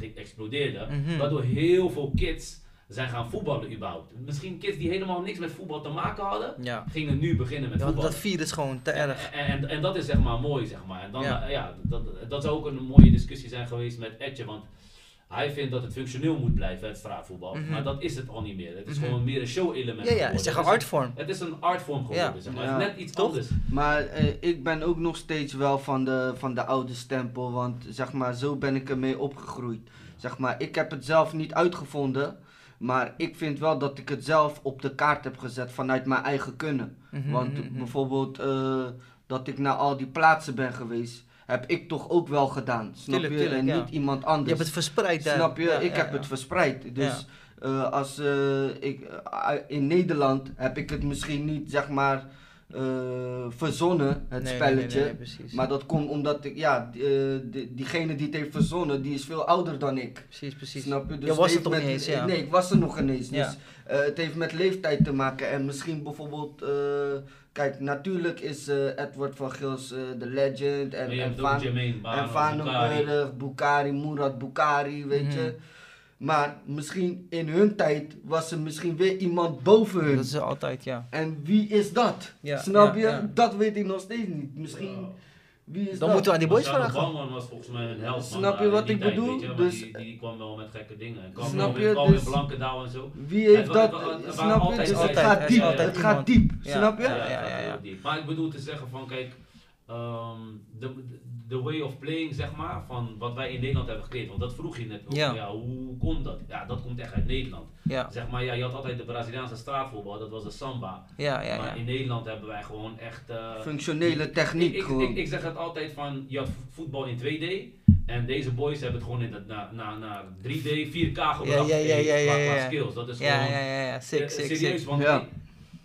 eh, explodeerde. Mhm. Waardoor heel veel kids zijn gaan voetballen überhaupt. Misschien kids die helemaal niks met voetbal te maken hadden, Ja. gingen nu beginnen met voetbal. dat is gewoon te erg. En, en, en dat is zeg maar mooi, zeg maar. En dan, Ja. ja. ja, dat, dat zou ook een mooie discussie zijn geweest met Etje, want hij vindt dat het functioneel moet blijven, het straatvoetbal. Mhm. Maar dat is het al niet meer. Het is Mhm. gewoon meer een show-element Ja, ja, het is echt een artvorm. Het is een artvorm geworden, Ja. zeg maar. Ja. Het is net iets Toch? anders. Maar eh, ik ben ook nog steeds wel van de, van de oude stempel, want zeg maar, zo ben ik ermee opgegroeid. Zeg maar, ik heb het zelf niet uitgevonden, maar ik vind wel dat ik het zelf op de kaart heb gezet vanuit mijn eigen kunnen. Mhm, Want bijvoorbeeld eh, dat ik naar al die plaatsen ben geweest, heb ik toch ook wel gedaan. Snap Tuurlijk, je? tuurlijk, en niet iemand Je anders. hebt het verspreid. Snap je? Ik heb het verspreid. Dus eh, als eh, ik eh, in Nederland heb ik het misschien niet zeg maar verzonnen, het Nee, spelletje. nee, nee, precies. Maar dat komt omdat ik, ja, die, die- diegene die het heeft verzonnen, die is veel ouder dan ik. Precies, precies. Snap je? Dus Je was het er toch met- eens, ja. Nee, ik was er nog ineens. Ja. Dus het heeft met leeftijd te maken. En misschien bijvoorbeeld, kijk, natuurlijk is eh, Edward van Gils eh, de legend. En, en Van- Jermaine en Vanenburg, Bukari. Murat Bukari, weet Mhm. je. Maar misschien in hun tijd was er misschien weer iemand boven hun. Dat is altijd, ja. En wie is dat? Ja, Snap ja, je? ja. Dat weet ik nog steeds niet. Misschien. Wie is Dan dat? moeten we aan die boys Marcelo vragen. Bouwman was volgens mij een held. Snap je wat ik tijd, bedoel? je, Dus- die, die kwam wel met gekke dingen. En kwam Snap wel je? met, kwam Dus- Blankendaal en zo. Wie heeft Het dat? het het snap je? Dus het altijd- gaat diep. altijd Het gaat diep. Ja. Snap je? Ja, Ja, ja. Maar ik bedoel te zeggen van, kijk, ehm, de, de way of playing, zeg maar, van wat wij in Nederland hebben gecreëerd. Want dat vroeg je net ook. Ja. Ja. hoe komt dat? Ja, dat komt echt uit Nederland. Ja, Zeg maar, ja, je had altijd de Braziliaanse straatvoetbal, dat was de samba. ja, ja. Maar in Nederland hebben wij gewoon echt... eh, Functionele ik, techniek ik, gewoon. ik, ik zeg het altijd van, je had voetbal in 2D. En deze boys hebben het gewoon in dat, na, na, na 3D, 4K gebracht. Ja, ja, ja, ja, qua- ja, qua ja. skills. Dat is Ja, gewoon... ja, ja, ja. Sick, Eh, sick, serieus, sick. want Ja.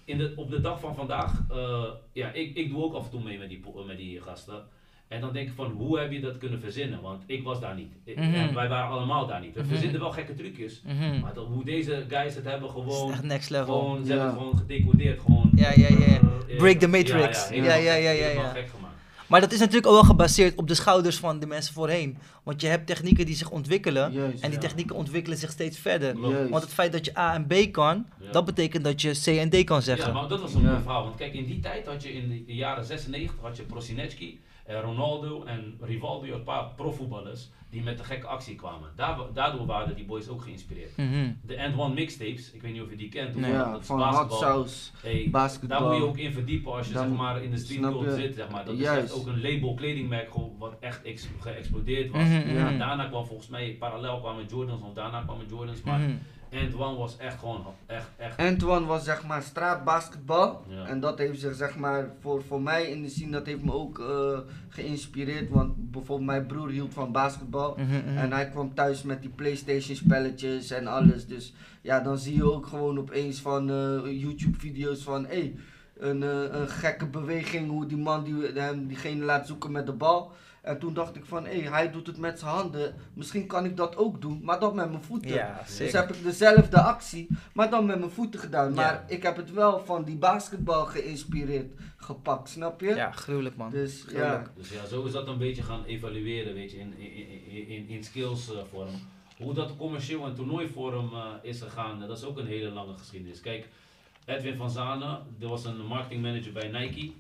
in de, op de dag van vandaag, eh, ja, ik, ik doe ook af en toe mee met die, met die gasten. En dan denk ik van, hoe heb je dat kunnen verzinnen? Want ik was daar niet. Ik- Mhm. en wij waren allemaal daar niet. We Mhm. verzinnen wel gekke trucjes. Mhm. Maar dat, hoe deze guys het hebben gewoon... echt next level. Gewoon, ze Ja. hebben het gewoon gedecodeerd. Gewoon, Ja, ja, ja, eh, Break the matrix. Ja, Ja, ja, ja, gek- ja, gek gemaakt. Maar dat is natuurlijk ook wel gebaseerd op de schouders van de mensen voorheen. Want je hebt technieken die zich ontwikkelen. Juist. En die Ja. technieken ontwikkelen zich steeds verder. Juist. Want het feit dat je A en B kan, Ja. dat betekent dat je C en D kan zeggen. Ja, maar dat was een Ja. mooi verhaal. Want kijk, in die tijd had je in de jaren 96 had je Prosinecki En Ronaldo en Rivaldo, een paar profvoetballers die met de gekke actie kwamen. Daardoor waren die boys ook geïnspireerd. Mhm. De End One mixtapes, ik weet niet of je die kent. Nee, ja, dat van hot sauce, hey, basketbal. Daar moet je ook in verdiepen als je zeg maar, in de streetcode zit. Zeg maar. Dat is echt ook een label kledingmerk wat echt geëxplodeerd was. Mhm, ja. En daarna kwam volgens mij, parallel kwamen Jordans, of daarna kwamen Jordans. Maar mm Antoine was echt gewoon echt, echt. Antoine was zeg maar straatbasketbal. En dat heeft zich zeg maar voor, voor mij in de zin dat heeft me ook uh, geïnspireerd. Want bijvoorbeeld mijn broer hield van basketbal. Mhm, mhm. En hij kwam thuis met die Playstation spelletjes en alles. Dus ja, dan zie je ook gewoon opeens van uh, YouTube video's van hey, een, uh, een gekke beweging hoe die man die, hem diegene laat zoeken met de bal. En toen dacht ik van, hé, hey, hij doet het met zijn handen. Misschien kan ik dat ook doen, maar dan met mijn voeten. Ja, dus heb ik dezelfde actie, maar dan met mijn voeten gedaan. Maar ik heb het wel van die basketbal geïnspireerd gepakt, snap je? Ja, gruwelijk man. Dus ja. Dus ja, zo is dat een beetje gaan evalueren, weet je, in, in, in, in skills uh, vorm. Hoe dat commercieel en toernooivorm uh, is gegaan, dat is ook een hele lange geschiedenis. Kijk, Edwin van Zanen, dat was een marketingmanager bij Nike.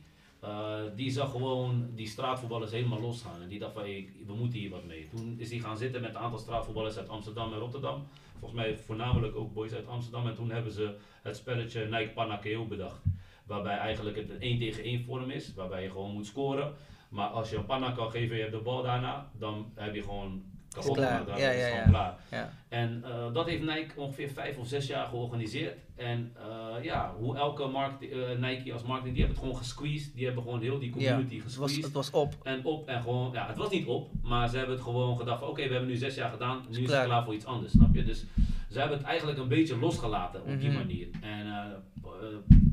Uh, die zag gewoon die straatvoetballers helemaal losgaan. En die dacht van, we moeten hier wat mee. Toen is hij gaan zitten met een aantal straatvoetballers uit Amsterdam en Rotterdam. Volgens mij voornamelijk ook boys uit Amsterdam. En toen hebben ze het spelletje Nike Panakeo bedacht. Waarbij eigenlijk het een 1 tegen 1 vorm is. Waarbij je gewoon moet scoren. Maar als je een panna kan geven en je hebt de bal daarna, dan heb je gewoon kapot klaar. Dan ja, is ja, klaar. Ja. En uh, dat heeft Nike ongeveer vijf of zes jaar georganiseerd. En uh, ja, hoe elke markt, uh, Nike als marketing, die hebben het gewoon gesqueezed. Die hebben gewoon heel die community ja, gesqueezed. Het was, het was op. En op en gewoon, ja, het was niet op, maar ze hebben het gewoon gedacht oké, okay, we hebben nu zes jaar gedaan, nu is het klaar voor iets anders, snap je? Dus ze hebben het eigenlijk een beetje losgelaten op die mhm. manier. En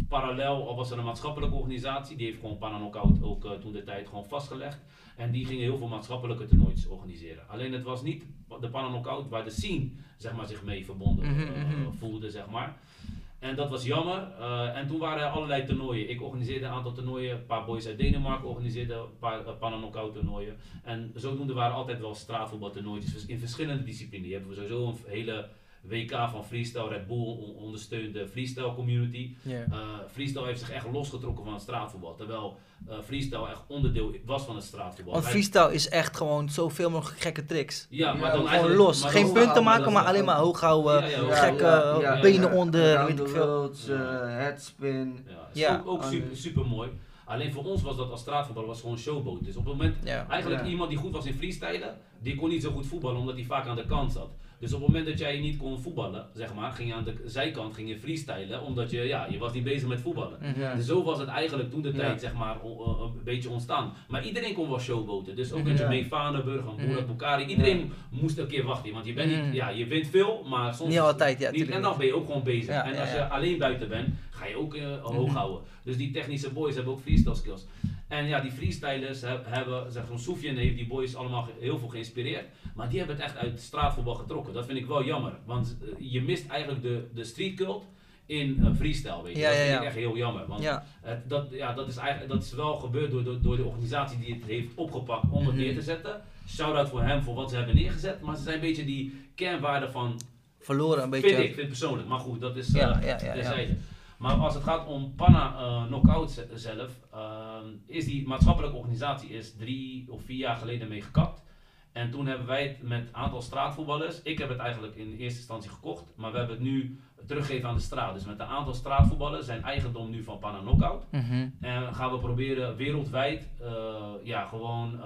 parallel was er een maatschappelijke organisatie, die heeft gewoon Pananokout ook toen de tijd gewoon vastgelegd. En die gingen heel veel maatschappelijke toernooitjes organiseren. Alleen het was niet de Pananokout waar de scene zeg maar, zich mee verbonden mhm, eh, mhm. voelde. Zeg maar. En dat was jammer. Uh, en toen waren er allerlei toernooien. Ik organiseerde een aantal toernooien. Een paar boys uit Denemarken organiseerden een paar uh, Pananokout toernooien. En zodoende waren altijd wel straatvoetbaltoernooitjes in verschillende disciplines. Die hebben we sowieso een hele WK van Freestyle Red Bull ondersteunt de freestyle community. Yeah. Uh, freestyle heeft zich echt losgetrokken van het straatvoetbal. Terwijl uh, freestyle echt onderdeel was van het straatvoetbal. Want freestyle is echt gewoon zoveel mogelijk gekke tricks. Ja, maar dan gewoon los. Geen punten maken, maar alleen maar hoog houden. gekke benen onder. Weet ik veel. Uh, headspin. Ja, ook, ook super, super mooi. Alleen voor ons was dat als straatvoetbal was gewoon showboat. Dus op het moment, eigenlijk iemand die goed was in freestylen, die kon niet zo goed voetballen omdat hij vaak aan de kant zat. Dus op het moment dat jij niet kon voetballen, zeg maar, ging je aan de zijkant ging je freestylen, omdat je, ja, je was niet bezig met voetballen. Mhm. Dus zo was het eigenlijk toen de tijd, zeg maar, een beetje ontstaan. Maar iedereen kon wel showboten. Dus ook mm -hmm. Jermaine Vanenburg, een Murat Bukhari, iedereen moest een keer wachten. Want je bent niet, mhm. ja, je wint veel, maar soms niet altijd, ja. Niet, en dan ben je ook gewoon bezig. en als je alleen buiten bent, ga je ook uh, hoog mhm. houden. Dus die technische boys hebben ook freestyle skills. En ja, die freestylers hebben, zeg van Soufiane heeft die boys allemaal heel veel geïnspireerd. Maar die hebben het echt uit straatvoetbal getrokken. Dat vind ik wel jammer. Want eh, je mist eigenlijk de, de street cult in uh, freestyle, weet je. Ja, dat vind ik echt heel jammer. Want Het, dat, ja, dat, is eigenlijk, dat is wel gebeurd door, door, door de organisatie die het heeft opgepakt om het mhm. neer te zetten. Shout-out voor hem voor wat ze hebben neergezet. Maar ze zijn een beetje die kernwaarden van... Verloren een beetje. Vind ik, vind persoonlijk. Maar goed, dat is uh, ja, ja, Maar als het gaat om Panna uh, Knockout zelf, uh, is die maatschappelijke organisatie is drie of vier jaar geleden mee gekapt. En toen hebben wij het met een aantal straatvoetballers. Ik heb het eigenlijk in eerste instantie gekocht, maar we hebben het nu teruggegeven aan de straat. Dus met een aantal straatvoetballers zijn eigendom nu van Panna Knockout. Mhm. En gaan we proberen wereldwijd, uh, ja, gewoon.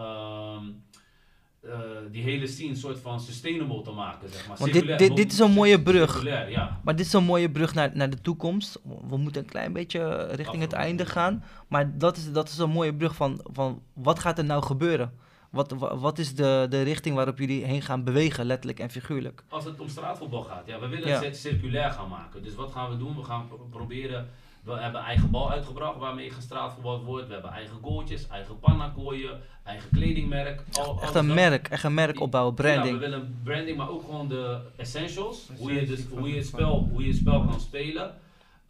Uh, uh, die hele scene een soort van sustainable te maken. Zeg maar. Want dit, dit, dit is een mooie brug. Ja. Maar dit is een mooie brug naar, naar de toekomst. We moeten een klein beetje richting het einde gaan. Maar dat is, dat is een mooie brug van, van wat gaat er nou gebeuren? Wat, wat is de, de richting waarop jullie heen gaan bewegen, letterlijk en figuurlijk? Als het om straatvoetbal gaat, ja, we willen het circulair gaan maken. Dus wat gaan we doen? We gaan proberen we hebben eigen bal uitgebracht waarmee gestraatvoetbald wordt. We hebben eigen goaltjes, eigen pannakooien, eigen kledingmerk. Al, echt een merk, echt een merk opbouwen, branding. Ja, we willen branding, maar ook gewoon de essentials. Hoe je, dus, hoe je, het, spel, hoe je het spel kan spelen.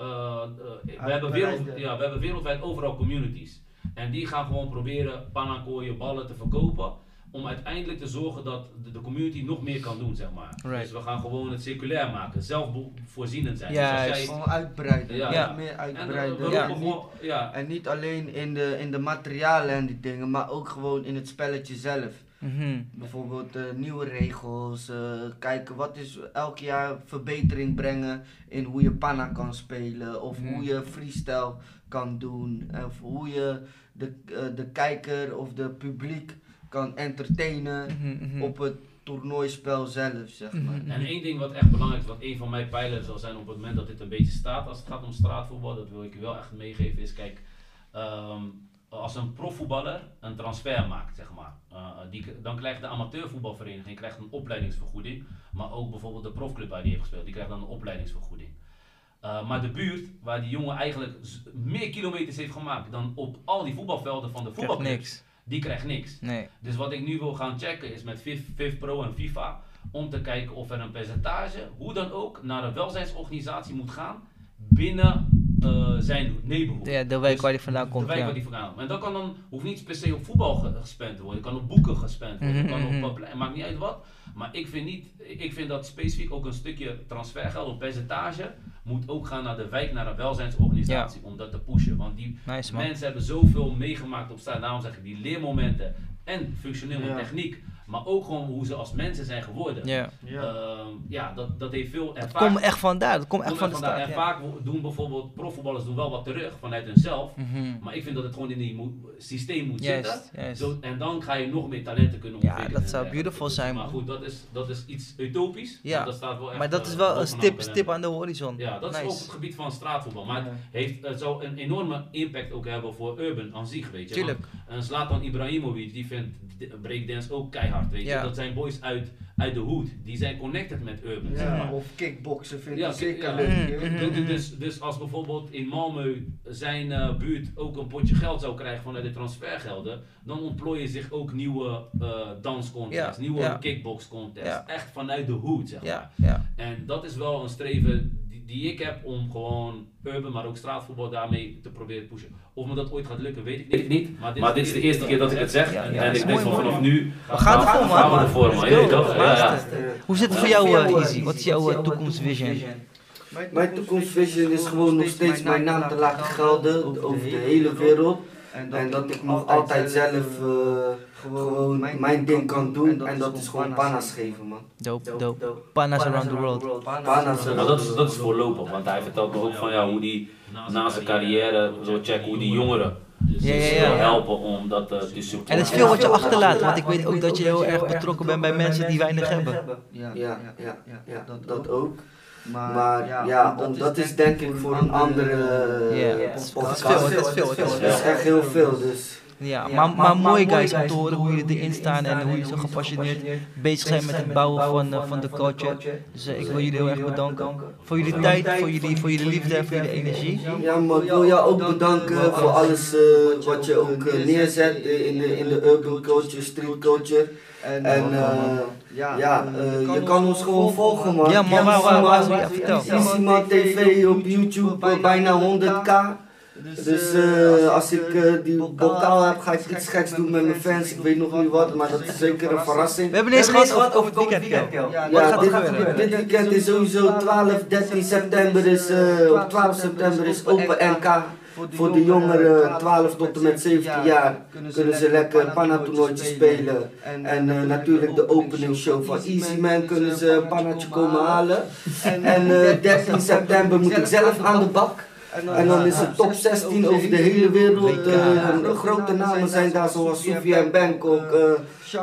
Uh, uh, we, hebben wereld, ja, we hebben wereldwijd overal communities. En die gaan gewoon proberen panakooien, ballen te verkopen. Om uiteindelijk te zorgen dat de, de community nog meer kan doen, zeg maar. Right. Dus we gaan gewoon het circulair maken, zelfvoorzienend zijn. Ja, dus jij, Gewoon uitbreiden. Ja. Meer en, eh, uitbreiden. we Ja. En niet alleen in de, in de materialen en die dingen, maar ook gewoon in het spelletje zelf. Mhm. Bijvoorbeeld eh, nieuwe regels, eh, kijken wat is elk jaar verbetering brengen in hoe je panna kan spelen of hoe je freestyle kan doen of hoe je de, eh, de kijker of de publiek kan entertainen Mhm, mhm. op het toernooispel zelf, zeg maar. Mhm. En één ding wat echt belangrijk is, wat een van mijn pijlers zal zijn op het moment dat dit een beetje staat, als het gaat om straatvoetbal, dat wil ik je wel echt meegeven, is kijk, ehm, als een profvoetballer een transfer maakt, zeg maar, eh, die, dan krijgt de amateurvoetbalvereniging krijgt een opleidingsvergoeding, maar ook bijvoorbeeld de profclub waar die heeft gespeeld, die krijgt dan een opleidingsvergoeding. Eh, maar de buurt, waar die jongen eigenlijk meer kilometers heeft gemaakt dan op al die voetbalvelden van de voetbalclubs, niks. Die krijgt niks. Nee. Dus wat ik nu wil gaan checken is met Viv Pro en FIFA om te kijken of er een percentage, hoe dan ook, naar een welzijnsorganisatie moet gaan binnen eh, zijn neighborhood. Ja, de wijk Dus waar die vandaan de komt. wijk Ja. waar die vandaan komt. En dat kan dan, hoeft niet per se op voetbal ge- gespend te worden, het kan op boeken gespend worden, het kan Mhm, op, mhm. maakt niet uit wat. Maar ik vind, niet, ik vind dat specifiek ook een stukje transfergeld, een percentage, moet ook gaan naar de wijk, naar een welzijnsorganisatie, om dat te pushen. Want die Nice. Mensen hebben zoveel meegemaakt op straat. Daarom zeg ik die leermomenten en functioneel Ja. techniek. Maar ook gewoon hoe ze als mensen zijn geworden. Ja. Ja. Ehm, ja, dat, dat heeft veel. Het vaak, komt echt vandaar. Het komt echt van de stad. En ja. vaak doen bijvoorbeeld profvoetballers doen wel wat terug vanuit hunzelf. Mhm. Maar ik vind dat het gewoon in die mo- systeem moet Juist, zitten. Zo, en dan ga je nog meer talenten kunnen Ja, ontwikkelen. dat zou beautiful zijn, Maar goed, dat is, dat is iets utopisch. Ja, want dat staat wel echt, Maar dat eh, is wel een stip, aan de horizon. Ja, dat is ook het gebied van straatvoetbal. Maar Ja. het, heeft, het zou een enorme impact ook hebben voor urban aan zich, weet je. Want Tuurlijk. En Zlatan Ibrahimovic, die vindt breakdance ook keihard, weet je. Ja. Dat zijn boys uit, uit de hood. Die zijn connected met urban, zeg maar. of kickboksen vind Ja, ik zeker ja. leuk. Mm, je weet mm? Dus, dus, dus als bijvoorbeeld in Malmö zijn eh, buurt ook een potje geld zou krijgen vanuit de transfergelden, dan ontplooien zich ook nieuwe eh danscontests, Ja, nieuwe ja. kickboxcontests. Ja. Echt vanuit de hood, zeg maar. Ja, ja. En dat is wel een streven die, ik heb om gewoon urban, maar ook straatvoetbal daarmee te proberen te pushen. Of me dat ooit gaat lukken, weet ik niet. Maar dit, is de eerste keer dat ik het zeg. Ja, en ja, ik denk van vanaf nu We gaan ervoor, man. gaan we ervoor, man. Toch? Ja, ja. Hoe zit het voor jou, eh, Easy? Wat is jouw eh, toekomstvision? Mijn toekomstvision is gewoon nog steeds mijn naam te laten gelden over de hele wereld. En dat ik nog altijd zelf eh, gewoon mijn ding kan doen. En dat is gewoon panas geven, man. Dope, dope. Panas around the world. Panas Nou, dat, is, dat is voorlopig, want hij vertelt me ook van ja, hoe die na zijn carrière wil checken hoe die jongeren Ja, ja, dus ja. helpen om dat eh, te supporten. En het is veel wat je achterlaat, want ik weet ook dat je heel erg betrokken bent bij mensen die weinig hebben. Ja, ja, ja, ja, dat, dat ook. Maar ja, om, dat is denk ik voor een andere Ja, eh, het is- podcast. het is veel, het is veel, het is echt heel veel, dus... Ja, maar, maar mooi guys om te horen hoe jullie erin staan en hoe jullie zo gepassioneerd bezig zijn met het bouwen van, eh, van de culture. Dus ik wil jullie heel erg bedanken voor jullie tijd, voor jullie, voor jullie liefde en voor jullie energie. Ja, maar ik wil jou ook bedanken voor alles eh, wat je ook eh, neerzet in de, in de urban culture, street culture. En eh, ja, je kan ons gewoon volgen, man. Ja, man, waar, waar, waar, vertel. TV op YouTube, bijna 100k. Dus eh, als ik eh, die bokaal heb, ga ik iets geks doen met mijn fans. Ik weet nog niet wat, maar dat is zeker een verrassing. We hebben ineens gehad over, over het weekend, Kel. Ja, gaat gebeuren? dit, dit weekend is sowieso 12, 13 september is, eh, op 12 september is Open NK. Voor de jongeren 12 tot en met 17 jaar kunnen ze lekker een panna-toernooitje spelen. En eh, natuurlijk de opening show van Easy Man kunnen ze een pannatje komen halen. En eh, 13 september moet ik zelf aan de bak. En dan is het top 16 over de hele wereld. eh, grote namen zijn daar zoals Sofia en Bangkok. eh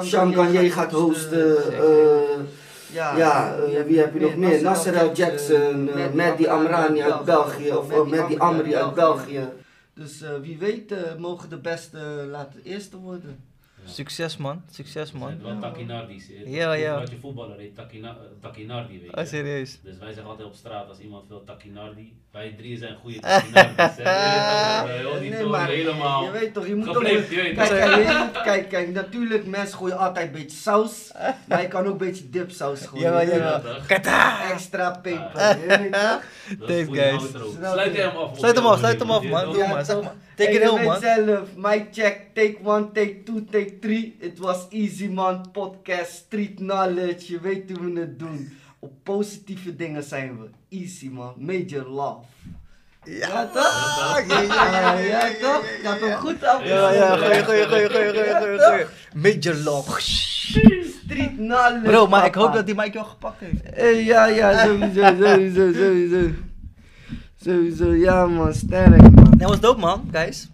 Sean Gagné gaat hosten. eh, ja, eh, wie heb je nog meer? Nasser El Jackson, uh, Mehdi Amrani uit België, of uh, Mehdi Amri uit België. Dus uh, wie weet uh, mogen de beste laten eerste worden. Succes man, succes man. Het wel Takinardis. Ja, ja. Wat je voetballer heet Takina, Takinardi, weet je. Oh, serieus? Dus wij zeggen altijd op straat als iemand veel Takinardi. Wij drieën zijn goede Takinardis. <laughs> Die nee, maar helemaal je weet toch, je moet toch... Kijk, kijk, kijk, kijk, natuurlijk, mensen gooien altijd een beetje saus, maar je kan ook een beetje dipsaus <laughs> gooien. Jawel. toch? Kata! Extra peper, je weet toch? Dat is Thanks, guys. Sluit hem af. Sluit hem af, sluit hem af man. Doe maar, zeg maar. Take it home, man. zelf, mic check, take one, take two, take three. It was easy, man. Podcast, street knowledge. Je weet hoe we het doen. Op positieve dingen zijn we. Easy, man. Major love. Ja, toch? Ja, ja, ja, ja, toch? Gaat hem goed af. Ja, ja, goeie, goeie, goeie, goeie, goeie, goeie. Major love. Street knowledge. Bro, maar ik hoop dat die mic jou gepakt heeft. Eh, ja, ja, sowieso, sowieso, sowieso. Sowieso, ja man, sterk man. Was dope, man, guys.